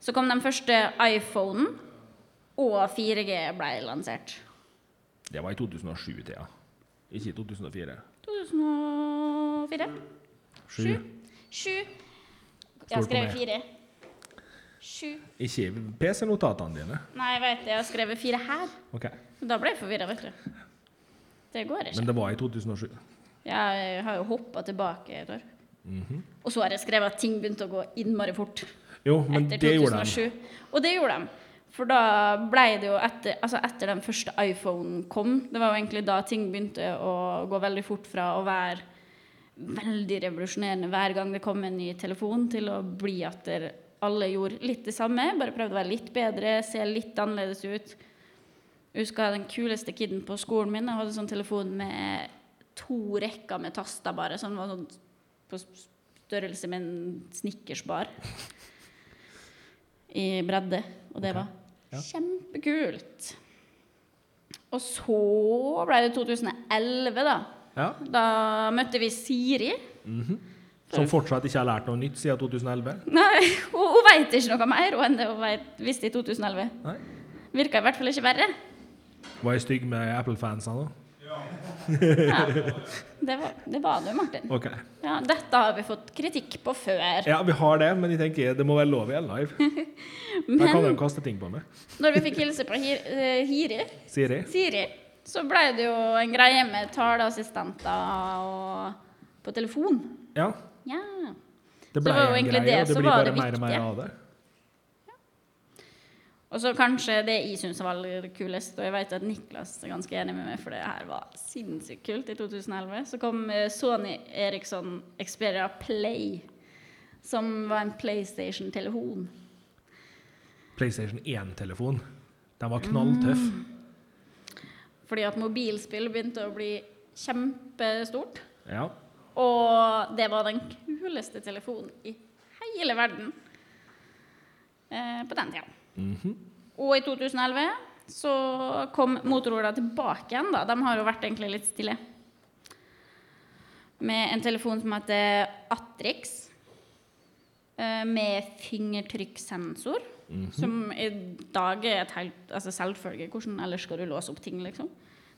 så kom den første iPhonen, og 4G ble lansert. Det var i 2007, Thea. ikke i 2004. 2004? Sju. Sju. Jeg har skrevet fire. Sju. Ikke PC-notatene dine. Nei, jeg vet det. Jeg har skrevet fire her. Okay. Da ble jeg forvirra, vet du. Det går ikke. Men det var i 2007. Jeg har jo hoppa tilbake et år. Mhm. Og så har jeg skrevet at ting begynte å gå innmari fort. Jo, men det gjorde de. 2007. Og det gjorde de. For da ble det jo etter, altså etter den første iPhone kom, det var jo egentlig da ting begynte å gå veldig fort fra å være veldig revolusjonerende hver gang det kom en ny telefon, til å bli at alle gjorde litt det samme, bare prøvde å være litt bedre, se litt annerledes ut. Jeg husker den kuleste kiden på skolen min. Jeg hadde sånn telefon med to rekker med taster bare, som var sånn på størrelse med en snickersbar i bredde. Og det var Ja. kjempekult. Og så ble det 2011, da. Ja. Da møtte vi Siri. Som fortsatt ikke har lært noe nytt siden 2011? Nei, (laughs) hun, hun veit ikke noe mer enn det hun vet, visste i 2011. Nei. Virka i hvert fall ikke verre. Var jeg stygg med Apple-fansene? da? Ja. (laughs) Det var det, var du, Martin. Okay. Ja, dette har vi fått kritikk på før. Ja, vi har det, men jeg tenker det må være lov i (laughs) en live. Da kan de Men kaste ting på meg. når vi fikk hilse på Hir eh, Hiri, Siri? Siri, så ble det jo en greie med taleassistenter og på telefon. Ja. Ja. Det ble det var jo en egentlig det og det som blir var bare mer og mer av det. Og så kanskje det jeg syns var aller kulest, og jeg vet at Niklas er ganske enig med meg, for det her var sinnssykt kult i 2011. Så kom eh, Sony Eriksson Xperia Play, som var en PlayStation-telefon. PlayStation 1-telefon. Den var knalltøff. Mm. Fordi at mobilspill begynte å bli kjempestort. Ja. Og det var den kuleste telefonen i hele verden eh, på den tida. Mhm. Og i 2011 så kom Motorola tilbake igjen, da. De har jo vært egentlig litt stille. Med en telefon som heter Atrix. Med fingertrykkssensor. Mm -hmm. Som i dag er et helt altså selvfølge. Hvordan ellers skal du låse opp ting, liksom?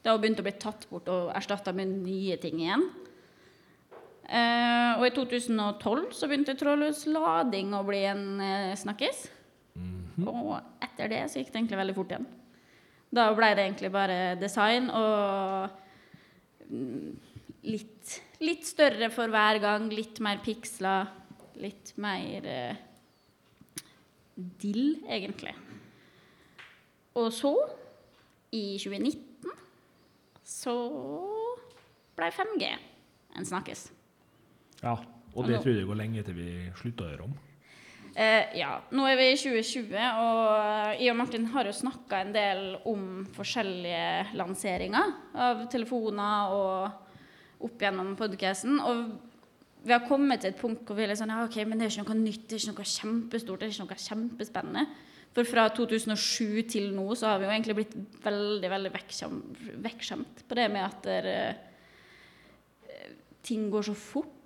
Det har begynt å bli tatt bort og erstatta med nye ting igjen. Uh, og i 2012 så begynte trådløs lading å bli en uh, snakkis. Og etter det så gikk det egentlig veldig fort igjen. Da ble det egentlig bare design og mm, litt, litt større for hver gang, litt mer piksler, litt mer eh, dill, egentlig. Og så, i 2019, så ble 5G en snakkes. ja. Og det tror jeg det går lenge til vi slutter å gjøre om. Eh, ja. Nå er vi i 2020, og jeg og Martin har jo snakka en del om forskjellige lanseringer av telefoner og opp gjennom podkasten. Og vi har kommet til et punkt hvor vi er litt sånn ja, ok, men det er ikke noe nytt, det er ikke noe kjempestort, det er ikke noe kjempespennende. For fra 2007 til nå så har vi jo egentlig blitt veldig, veldig vekkskjemt, på det med at der, eh, ting går så fort.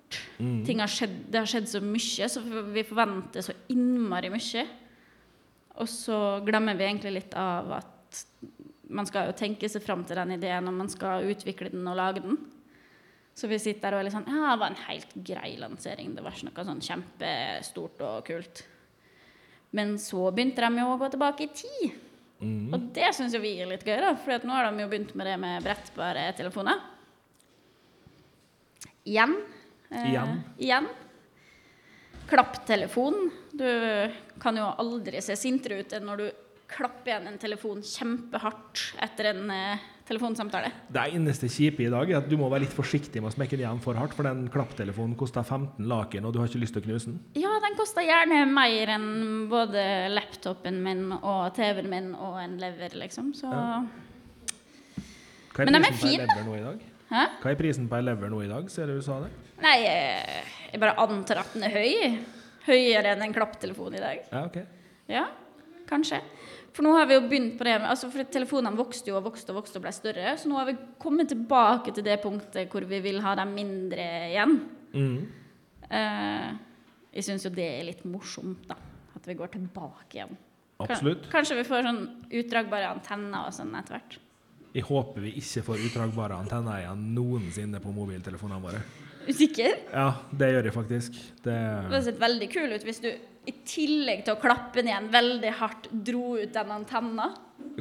Ting har skjedd, det har skjedd så mye, så vi forventer så innmari mye. Og så glemmer vi egentlig litt av at man skal jo tenke seg fram til den ideen, og man skal utvikle den og lage den. Så vi sitter der og er litt sånn Ja, det var en helt grei lansering. Det var ikke noe sånn kjempestort og kult. Men så begynte de jo å gå tilbake i tid. Og det syns jo vi er litt gøy, da, for nå har de jo begynt med det med brettbare telefoner. Igjen. Eh, Igjen. igjen. Klapptelefon. Du kan jo aldri se sintere ut enn når du klapper igjen en telefon kjempehardt etter en eh, telefonsamtale. Det eneste kjipe i dag er at du må være litt forsiktig med å smekke den igjen for hardt, for den klapptelefonen koster 15 laken, og du har ikke lyst til å knuse den. Ja, den koster gjerne mer enn både laptopen min og TV-en min og en lever, liksom. Så Ja. Men de er fine. Hæ? Hva er prisen på ei lever nå i dag, ser du sa det? Nei, jeg bare antar at den er høy. Høyere enn en klapptelefon i dag. Ja, ok. Ja, kanskje. For nå har vi jo begynt på det altså for Telefonene vokste jo og vokste og vokste og ble større. Så nå har vi kommet tilbake til det punktet hvor vi vil ha dem mindre igjen. Mm. Eh, jeg syns jo det er litt morsomt, da. At vi går tilbake igjen. Absolutt. Kanskje vi får sånn utdragbare antenner og sånn etter hvert. Jeg håper vi ikke får utdragbare antenner igjen noensinne på mobiltelefonene våre. Usikker? Ja, det gjør jeg faktisk. Det hadde sett veldig kul ut hvis du i tillegg til å klappe den igjen veldig hardt dro ut den antenna.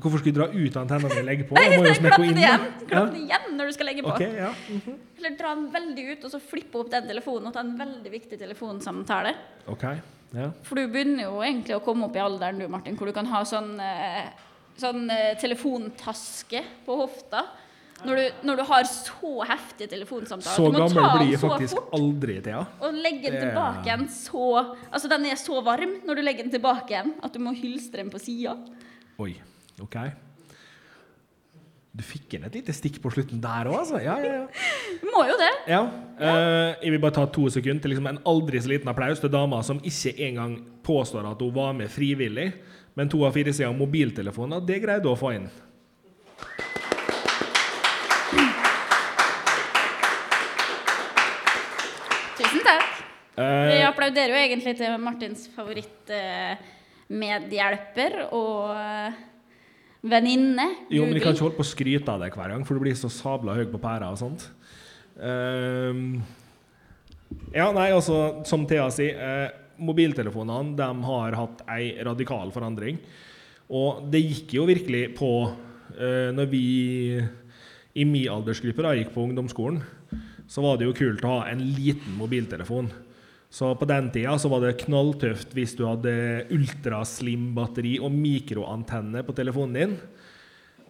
Hvorfor skal jeg dra ut antennen når jeg legger på? Nei, Jeg klapp (laughs) den igjen. den. Den igjen når du skal legge på. Okay, ja. Eller dra den veldig ut, og så flippe opp den telefonen og ta en veldig viktig telefonsamtale. Ok. Ja. For du begynner jo egentlig å komme opp i alderen du, Martin, hvor du kan ha sånn, eh, sånn eh, telefontaske på hofta. Når du, når du har så heftige telefonsamtaler. Så gammel blir jeg faktisk fort aldri, Thea. og legge den tilbake igjen så Altså, den er så varm når du legger den tilbake igjen at du må hylstre den på sida. Oi, OK. Du fikk inn et lite stikk på slutten der òg, altså. Ja, ja, ja. (laughs) Må jo det. ja. eh, jeg vil bare ta to sekunder til liksom en aldri så liten applaus til dama som ikke engang påstår at hun var med frivillig, men to av fire sider mobiltelefoner, det greide hun å få inn. Tusen takk. Vi Eh, applauderer jo egentlig til Martins favorittmedhjelper og eh, venninne. jo, men jeg kan ikke holde på å skryte av deg hver gang, for du blir så sabla høy på pæra og sånt. Eh, ja, nei, altså, som Thea sier, eh, mobiltelefonene de har hatt ei radikal forandring. Og det gikk jo virkelig på eh, Når vi i min aldersgruppe da, gikk på ungdomsskolen, så var det jo kult å ha en liten mobiltelefon. Så på den tida så var det knalltøft hvis du hadde ultraslim-batteri og mikroantenne på telefonen din.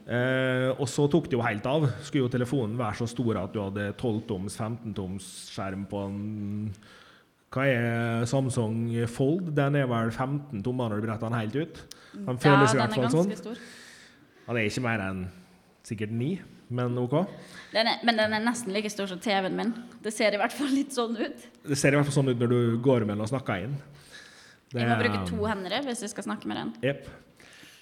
Eh, og så tok det jo helt av. Skulle jo telefonen være så stor at du hadde 12-toms, 15-toms skjerm på en Hva er Samsung Fold? Den er vel 15 tommer når du bretter den helt ut? Den føles i ja, hvert den er fall ganske sånn. stor. Han er ikke mer enn sikkert ni, men OK. Den er, men den er nesten like stor som TV-en min. Det ser i hvert fall litt sånn ut. Det ser i hvert fall sånn ut når du går mellom og snakker inn. Jeg må bruke to hender hvis jeg skal snakke med den. Yep.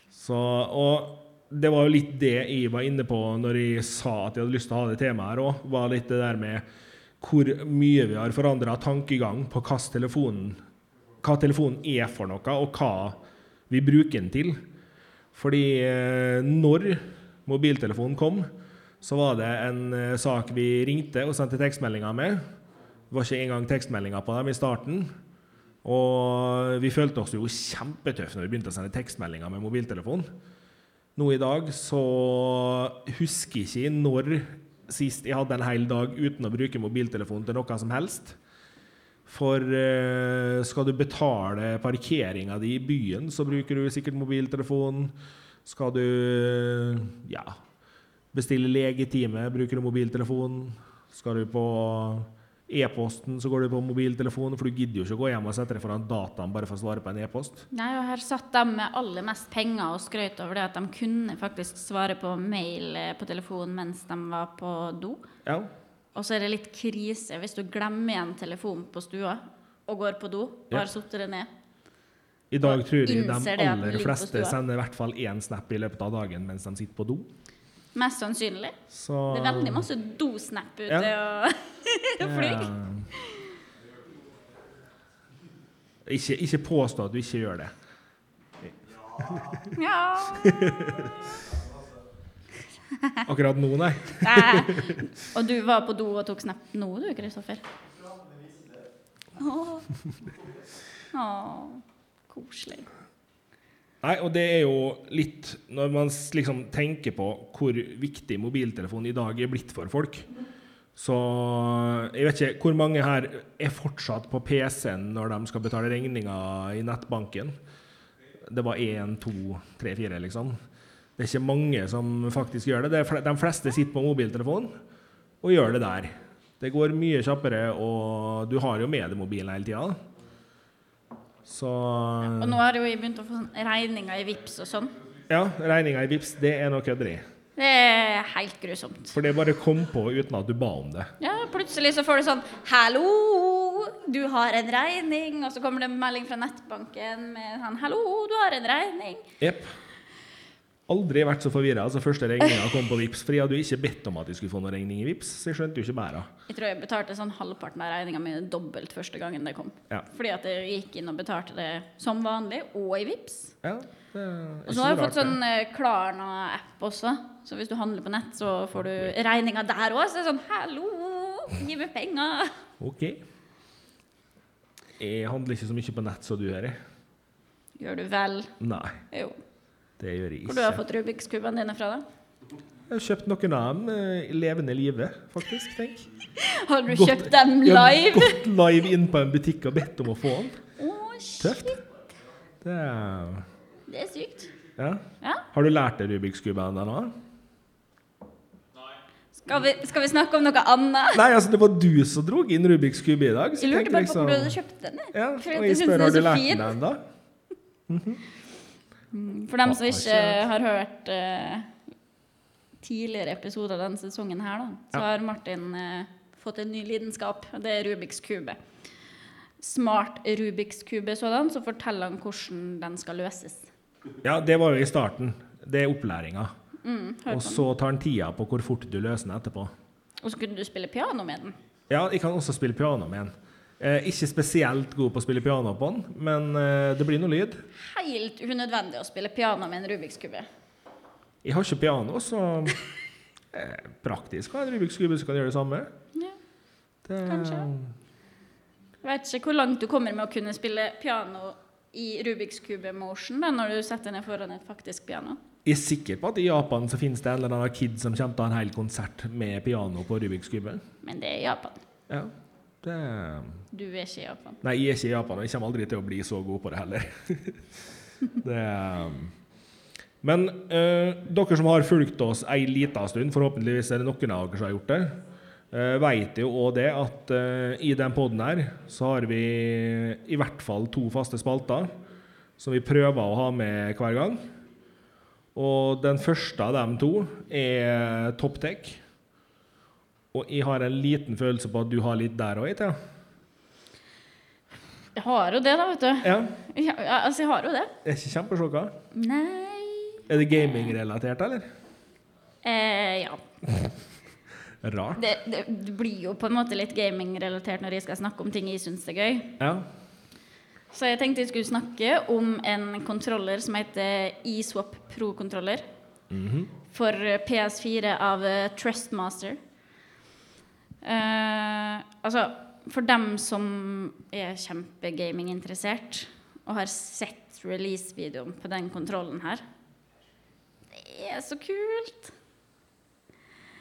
Så, og det var jo litt det jeg var inne på når jeg sa at jeg hadde lyst til å ha det temaet her òg. Var litt det der med hvor mye vi har forandra tankegang på hva telefonen, hva telefonen er for noe, og hva vi bruker den til. Fordi eh, når mobiltelefonen kom, så var det en eh, sak vi ringte og sendte tekstmeldinger med. Det var ikke engang tekstmeldinger på dem i starten. Og vi følte oss jo kjempetøffe når vi begynte å sende tekstmeldinger med mobiltelefon. Nå i dag så husker jeg ikke når sist jeg hadde en hel dag uten å bruke mobiltelefon til noe som helst. For uh, skal du betale parkeringa di i byen, så bruker du sikkert mobiltelefon. Skal du ja, bestille legetime, bruker du mobiltelefon. Skal du på e-posten, så går du på mobiltelefonen, for du gidder jo ikke å gå hjem og sette deg foran dataen bare for å svare på en e-post. Nei, og her satt de med aller mest penger og skrøt over det at de kunne faktisk svare på mail eh, på telefonen mens de var på do. Ja, Og så er det litt krise hvis du glemmer igjen telefonen på stua og går på do og Ja. har satt det ned. I dag tror jeg de aller fleste sender i hvert fall én snap i løpet av dagen mens de sitter på do. Mest sannsynlig. Så Det er veldig masse dosnap ute Ja. og (laughs) flyr. Eh, Ikke, ikke påstå at du ikke gjør det. Ja. Akkurat nå, nei. Nei. Og du var på do og tok snap nå, du, Kristoffer? Åh. Åh, koselig. Nei, og det er jo litt Når man liksom tenker på hvor viktig mobiltelefonen i dag er blitt for folk Så jeg vet ikke hvor mange her er fortsatt på PC-en når de skal betale regninger i nettbanken. Det var én, to, tre, fire, liksom. Det er ikke mange som faktisk gjør det. de fleste sitter på mobiltelefonen og gjør det der. Det går mye kjappere, og du har jo med deg mobilen hele tida. Så Og nå har jo jeg begynt å få sånn regninger i Vips og sånn. Ja, regninger i VIPS, det er noe kødderi. Det er helt grusomt. For det bare kom på uten at du ba om det. Ja, plutselig så får du sånn 'Hallo, du har en regning.' Og så kommer det en melding fra nettbanken med sånn 'Hallo, du har en regning'. Jepp. Aldri vært så forvirra. Altså, første regninga kom på Vipps, for jeg hadde jo ikke bedt om at jeg skulle få noen regning i Vipps, så jeg skjønte jo ikke bæra. Jeg tror jeg betalte sånn halvparten av regninga mi dobbelt første gangen det kom. Ja. Fordi at jeg gikk inn og betalte det som vanlig, og i Vips. Ja, Og så har jeg fått sånn eh, Klarna-app også. Så hvis du handler på nett, så får du regninga der òg. Så det er sånn 'Hallo, gi meg penger'. OK. Jeg handler ikke så mye på nett som du gjør. Gjør du vel? Nei, Jo. Det gjør jeg Hvor du har ikke. fått Rubiks-kubene dine fra, da? Jeg har kjøpt noen av dem i levende live, faktisk. tenk. (laughs) Har du Gått- kjøpt dem live? Jeg har gått live inn på en butikk og bedt om å få den. Oh, Tøft. Det er Det er sykt. Ja. Ja. Har du lært deg Rubiks kube ennå? nå? Skal vi, skal vi snakke om noe annet? Nei, altså det var du som dro inn Rubiks kube i dag. så Jeg lurte bare på liksom- hvor du hadde kjøpt den. Ja, og jeg spør har du lært den ennå. For dem som ikke har hørt uh, tidligere episoder denne sesongen her, da, så har Martin uh, fått en ny lidenskap. Det er Rubiks kube. Smart Rubiks kube sådan, så forteller han hvordan den skal løses. Ja, det var jo i starten. Det er opplæringa. Mm, Og så tar han tida på hvor fort du løser den etterpå. Og så kunne du spille piano med den. Ja, jeg kan også spille piano med den. Eh, ikke spesielt god på å spille piano på den, men eh, det blir noe lyd. Helt unødvendig å spille piano med en Rubiks kube. Jeg har ikke piano, så eh, praktisk har en Rubiks kube som kan gjøre det samme. Ja, Det, Kanskje. Jeg vet ikke hvor langt du kommer med å kunne spille piano i Rubiks kube motion når du setter ned foran et faktisk piano. Jeg er sikker på at i Japan så finnes det en eller annen kid som kommer til å ha en hel konsert med piano på Rubiks kube. Men det er Japan. Ja, det Du er ikke i Japan. Nei, jeg er ikke i Japan, og jeg kommer aldri til å bli så god på det heller. (laughs) det Men eh, dere som har fulgt oss ei lita stund, forhåpentligvis er det noen av dere som har gjort det, uh, vet jo òg det at eh, i den poden her så har vi i hvert fall to faste spalter som vi prøver å ha med hver gang. Og den første av dem to er ToppTech. Og jeg har en liten følelse på at du har litt der òg, Thea. Jeg har jo det, da, vet du. Ja. Ja, altså, jeg har jo det. Jeg er ikke kjempesjokka. Nei Er det gamingrelatert, eller? eh, Ja. (laughs) Rart. Det, det, det blir jo på en måte litt gaming-relatert når jeg skal snakke om ting jeg syns er gøy. Ja. Så jeg tenkte jeg skulle snakke om en kontroller som heter eSwap Pro-kontroller. Mhm. For PS4 av Trustmaster. Eh, altså, for dem som er kjempegaming-interessert og har sett release-videoen på den kontrollen her Det er så kult!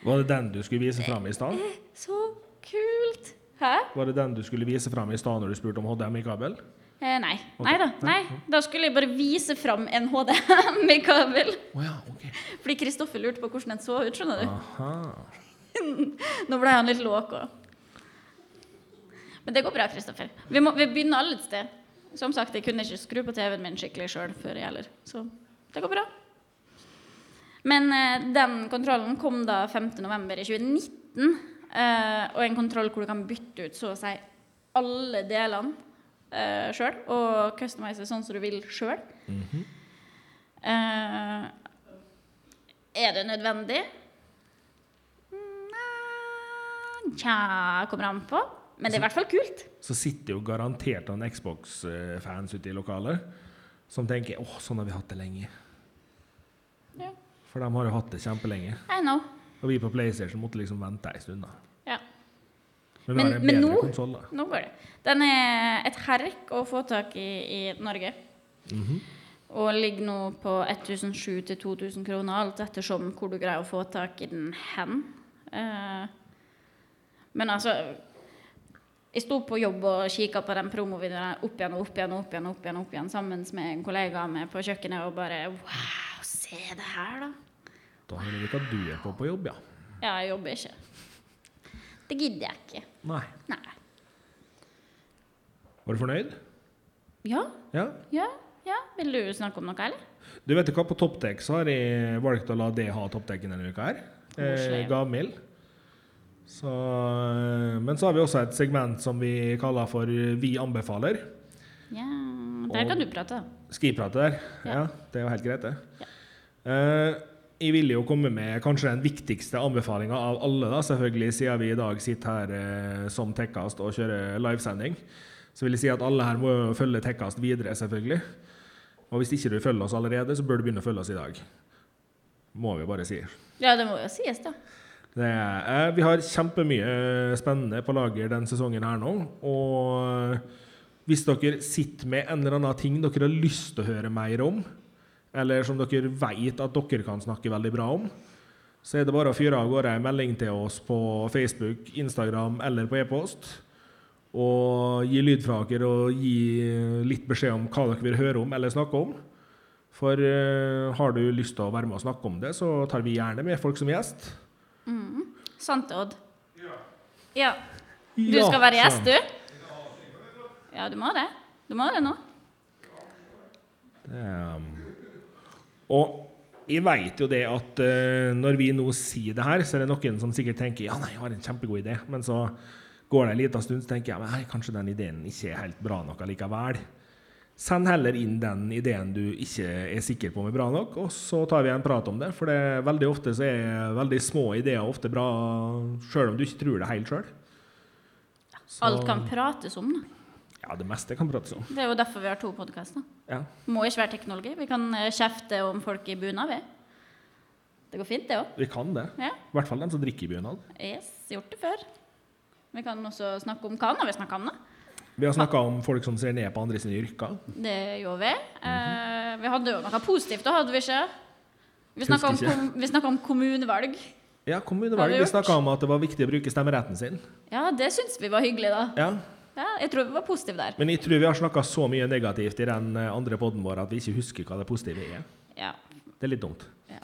Var det den du skulle vise fram i stad? Så kult! Hæ? Var det den du skulle vise fram i stad når du spurte om HDMI-kabel? Eh, nei. Ok. Nei da. Nei. Da skulle jeg bare vise fram en HDMI-kabel. Oh, ja, okay. Fordi Kristoffer lurte på hvordan den så ut. skjønner du? Aha. Nå ble han litt låk òg. Men det går bra, Kristoffer. Vi, må- vi begynner alle et sted. Som sagt, jeg kunne ikke skru på TV-en min skikkelig sjøl før jeg heller. Så det går bra. Men eh, den kontrollen kom da 5.11. i 2019. Eh, og en kontroll hvor du kan bytte ut så å si alle delene eh, sjøl. Og customize sånn som du vil sjøl. Mhm. Eh, er det nødvendig? Tja, kommer an på. Men det er i hvert fall kult. Så sitter jo garantert noen Xbox-fans ute i lokalet som tenker åh, sånn har vi hatt det lenge. Ja. For de har jo hatt det kjempelenge. I know. Og vi på PlayStation måtte liksom vente ei stund. da. Ja. Men Men- men nå- konsol. Nå går det. Den er et herk å få tak i i Norge. Mhm. Og ligger nå på 1700-2000 kroner, alt ettersom hvor du greier å få tak i den hen. Eh, men altså Jeg sto på jobb og kikka på den promovideoen opp igjen og opp igjen og opp igjen, opp igjen, opp igjen sammen med en kollega meg på kjøkkenet og bare Wow, se det her, da. Da hører vi hva du er på på jobb, ja. Ja, jeg jobber ikke. Det gidder jeg ikke. Nei. Nei. Var du fornøyd? Ja, Ja? ja, ja. Vil du snakke om noe, eller? Du vet hva, på Topptek så har jeg valgt å la det ha toppdekken denne uka her. Eh, Gavmild. Så, eh, men så har vi også et segment som vi kaller for Vi anbefaler. Ja, der kan du prate. Skal jeg prate der? Ja. Ja, det er jo helt greit, det. Eh, jeg vil jo komme med kanskje den viktigste anbefalinga av alle, da, selvfølgelig, siden vi i dag sitter her eh, som Tekkast og kjører livesending. Så vil jeg si at alle her må følge Tekkast videre, selvfølgelig. Og hvis ikke du følger oss allerede, så bør du begynne å følge oss i dag. Må vi bare si. Ja, det må jo sies, da. Er, eh, vi har kjempemye spennende på lager denne sesongen her nå. Og hvis dere sitter med en eller annen ting dere har lyst til å høre mer om, eller som dere vet at dere kan snakke veldig bra om, så er det bare å fyre av gårde en melding til oss på Facebook, Instagram eller på e-post. og gi lyd fra dere og gi litt beskjed om hva dere vil høre om eller snakke om. For eh, har du lyst til å være med og snakke om det, så tar vi gjerne med folk som gjest. Sant, Odd? Ja. Du skal være gjest, du? Ja, du må det. Du må det nå. Um, og jeg veit jo det at uh, når vi nå sier det her, så er det noen som sikkert tenker ja, nei, jeg har en kjempegod idé. Men så går det en liten stund, så tenker jeg nei, kanskje den ideen ikke er helt bra nok allikevel. Send heller inn den ideen du ikke er sikker på om er bra nok, og så tar vi en prat om det. For det, er veldig ofte så er veldig små ideer ofte bra, sjøl om du ikke tror det helt sjøl. Alt kan prates om. da. Ja, det meste kan prates om. Det er jo derfor vi har to podkaster. Ja. Må ikke være teknologi. Vi kan eh, kjefte om folk i bunad, vi. Det går fint, det òg. Vi kan det. Ja. I hvert fall dem som drikker i bunad. Yes, gjort det før. Vi kan også snakke om hva når vi snakker om, da. Vi har snakka om folk som ser ned på andre sine yrker. Det gjorde vi. Eh, vi hadde jo noe positivt, da hadde vi ikke? Vi snakka om, kom, om kommunevalg. Ja, kommunevalg. vi Vi snakka om at det var viktig å bruke stemmeretten sin. Ja, det syns vi var hyggelig, da. Ja. Ja, jeg tror vi var positive der. Men jeg tror vi har snakka så mye negativt i den eh, andre poden vår at vi ikke husker hva det positive er. Ja, Det er litt dumt. ja.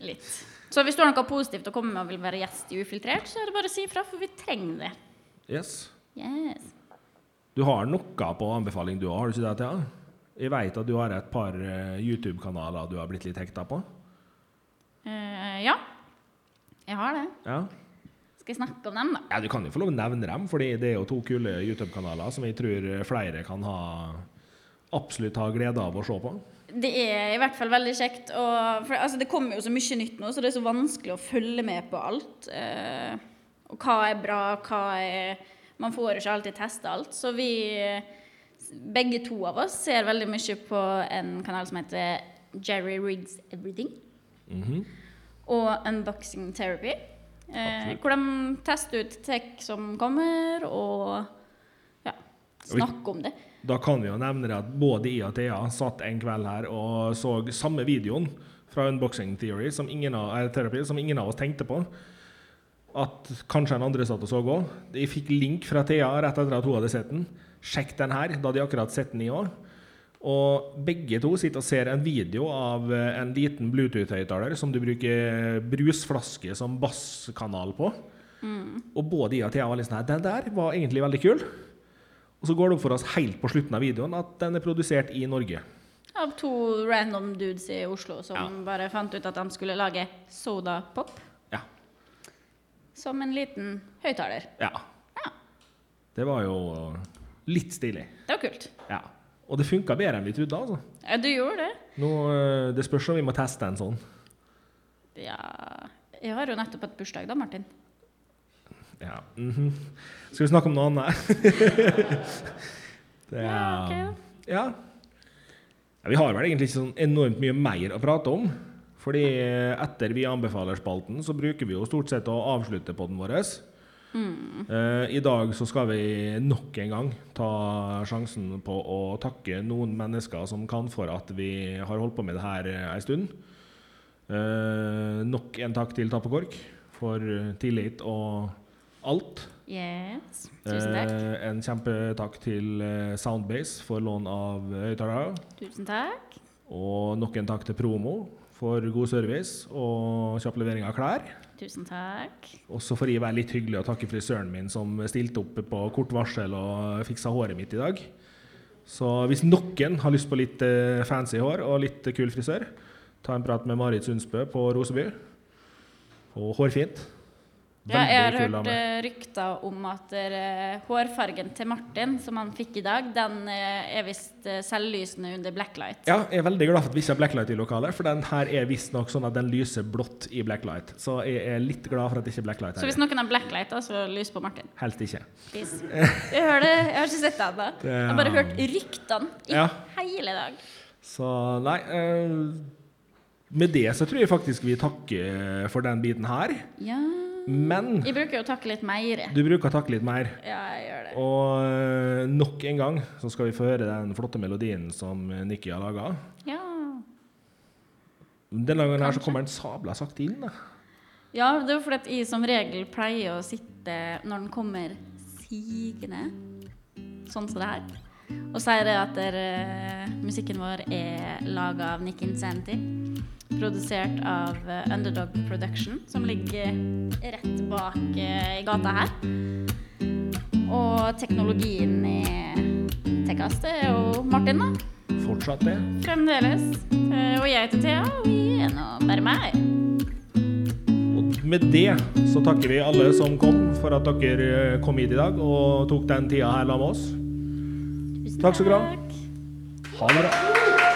Litt. Så hvis du har noe positivt å komme med og vil være gjest i Ufiltrert, så er det bare å si ifra, for vi trenger det. Yes. Yes. Du har noe på anbefaling du òg, har du ikke det? Thea? Jeg veit at du har et par eh, YouTube-kanaler du har blitt litt hekta på. Uh, ja, jeg har det. Ja. Skal jeg snakke om dem, da? ja, Du kan jo få lov å nevne dem, fordi det er jo to kule YouTube-kanaler som jeg tror flere kan ha absolutt ha glede av å se på. Det er i hvert fall veldig kjekt. Og, for, altså, det kommer jo så mye nytt nå, så det er så vanskelig å følge med på alt. Eh, og hva er bra, hva er Man får ikke alltid teste alt. Så vi, begge to av oss, ser veldig mye på en kanal som heter Jerry Rigs Everything. Mhm. Og Unboxing Therapy. Eh, hvor de tester ut tech som kommer, og ja, snakker om det. Da kan vi jo nevne at både jeg og Thea satt en kveld her og så samme videoen fra Unboxing Theory som ingen av, Therapy som ingen av oss tenkte på. At kanskje en andre satt og så òg. Jeg fikk link fra Thea rett etter at hun hadde sett den. Sjekk den her. Da hadde de akkurat sett den, i òg. Og begge to sitter og ser en video av eh, en liten Bluetooth-høyttaler som du bruker brusflaske som basskanal på. Og både jeg og Thea var sånn her Den der var egentlig veldig kul. Og så går det opp for oss helt på slutten av videoen at den er produsert i Norge. Av to random dudes i Oslo som Ja. bare fant ut at de skulle lage sodapop. Som en liten høyttaler. ja. Ja. Det var jo litt stilig. Det var kult. Ja. Og det funka bedre enn vi trodde, altså. Ja, du gjorde det. Nå, eh, det spørs om vi må teste en sånn. Ja Jeg har jo nettopp hatt bursdag, da, Martin. Ja. mhm. Skal vi snakke om noe annet? (laughs) det Ja, ok, da. ja. ja. Vi har vel egentlig ikke sånn enormt mye mer å prate om. Fordi eh, etter Vi anbefaler-spalten så bruker vi jo stort sett å avslutte podden vår. Eh, I dag så skal vi nok en gang ta sjansen på å takke noen mennesker som kan for at vi har holdt på med det her ei en stund. Eh, nok en takk til Tappekork for eh, tillit og alt. Yes. Tusen takk. Eh, en kjempetakk til eh, Soundbase for lån av høyttalere. Tusen takk. Og nok en takk til Promo for god service og kjapp levering av klær. Tusen takk. Og så får jeg være litt hyggelig og takke frisøren min som stilte opp på kort varsel og fiksa håret mitt i dag. Så hvis noen har lyst på litt eh, fancy hår og litt kul frisør, ta en prat med Marit Sundsbø på Roseby. Og hårfint. Ja, jeg har hørt eh, rykter om at eh, hårfargen til Martin, som han fikk i dag, den eh, er visst selvlysende under blacklight. Ja, jeg er veldig glad for at vi ikke har blacklight i lokalet, for den her er visstnok sånn at den lyser blått i blacklight. Så jeg er litt glad for at det ikke er blacklight Så hvis noen har blacklight, da, så lys på Martin. Helst ikke. Please. (laughs) Jeg hører det. Jeg har ikke sett det ennå. Jeg har bare hørt ryktene i Ja. hele dag. Så nei eh, Med det så tror jeg faktisk vi takker for den biten her. Ja Men Jeg bruker jo å takke litt mer. du bruker å takke litt mer. Ja, jeg gjør det. Og eh, nok en gang så skal vi få høre den flotte melodien som Nikki har laga. Ja. Denne gangen her så kommer den sabla sakte inn. da. ja, det er fordi at jeg som regel pleier å sitte når den kommer sigende. sånn som det her. Og sier det at der, musikken vår er laga av Nick Incenti. Produsert av eh, Underdog Production, som ligger rett bak eh, i gata her. Og teknologien i Tekkas, det er jo Martin, da. Fortsatt det. Fremdeles. Eh, Og jeg heter Thea, og vi er nå bare meg. Og med det så takker vi alle som kom, for at dere kom hit i dag og tok den tida her sammen med oss. Takk skal dere ha. Ha det bra.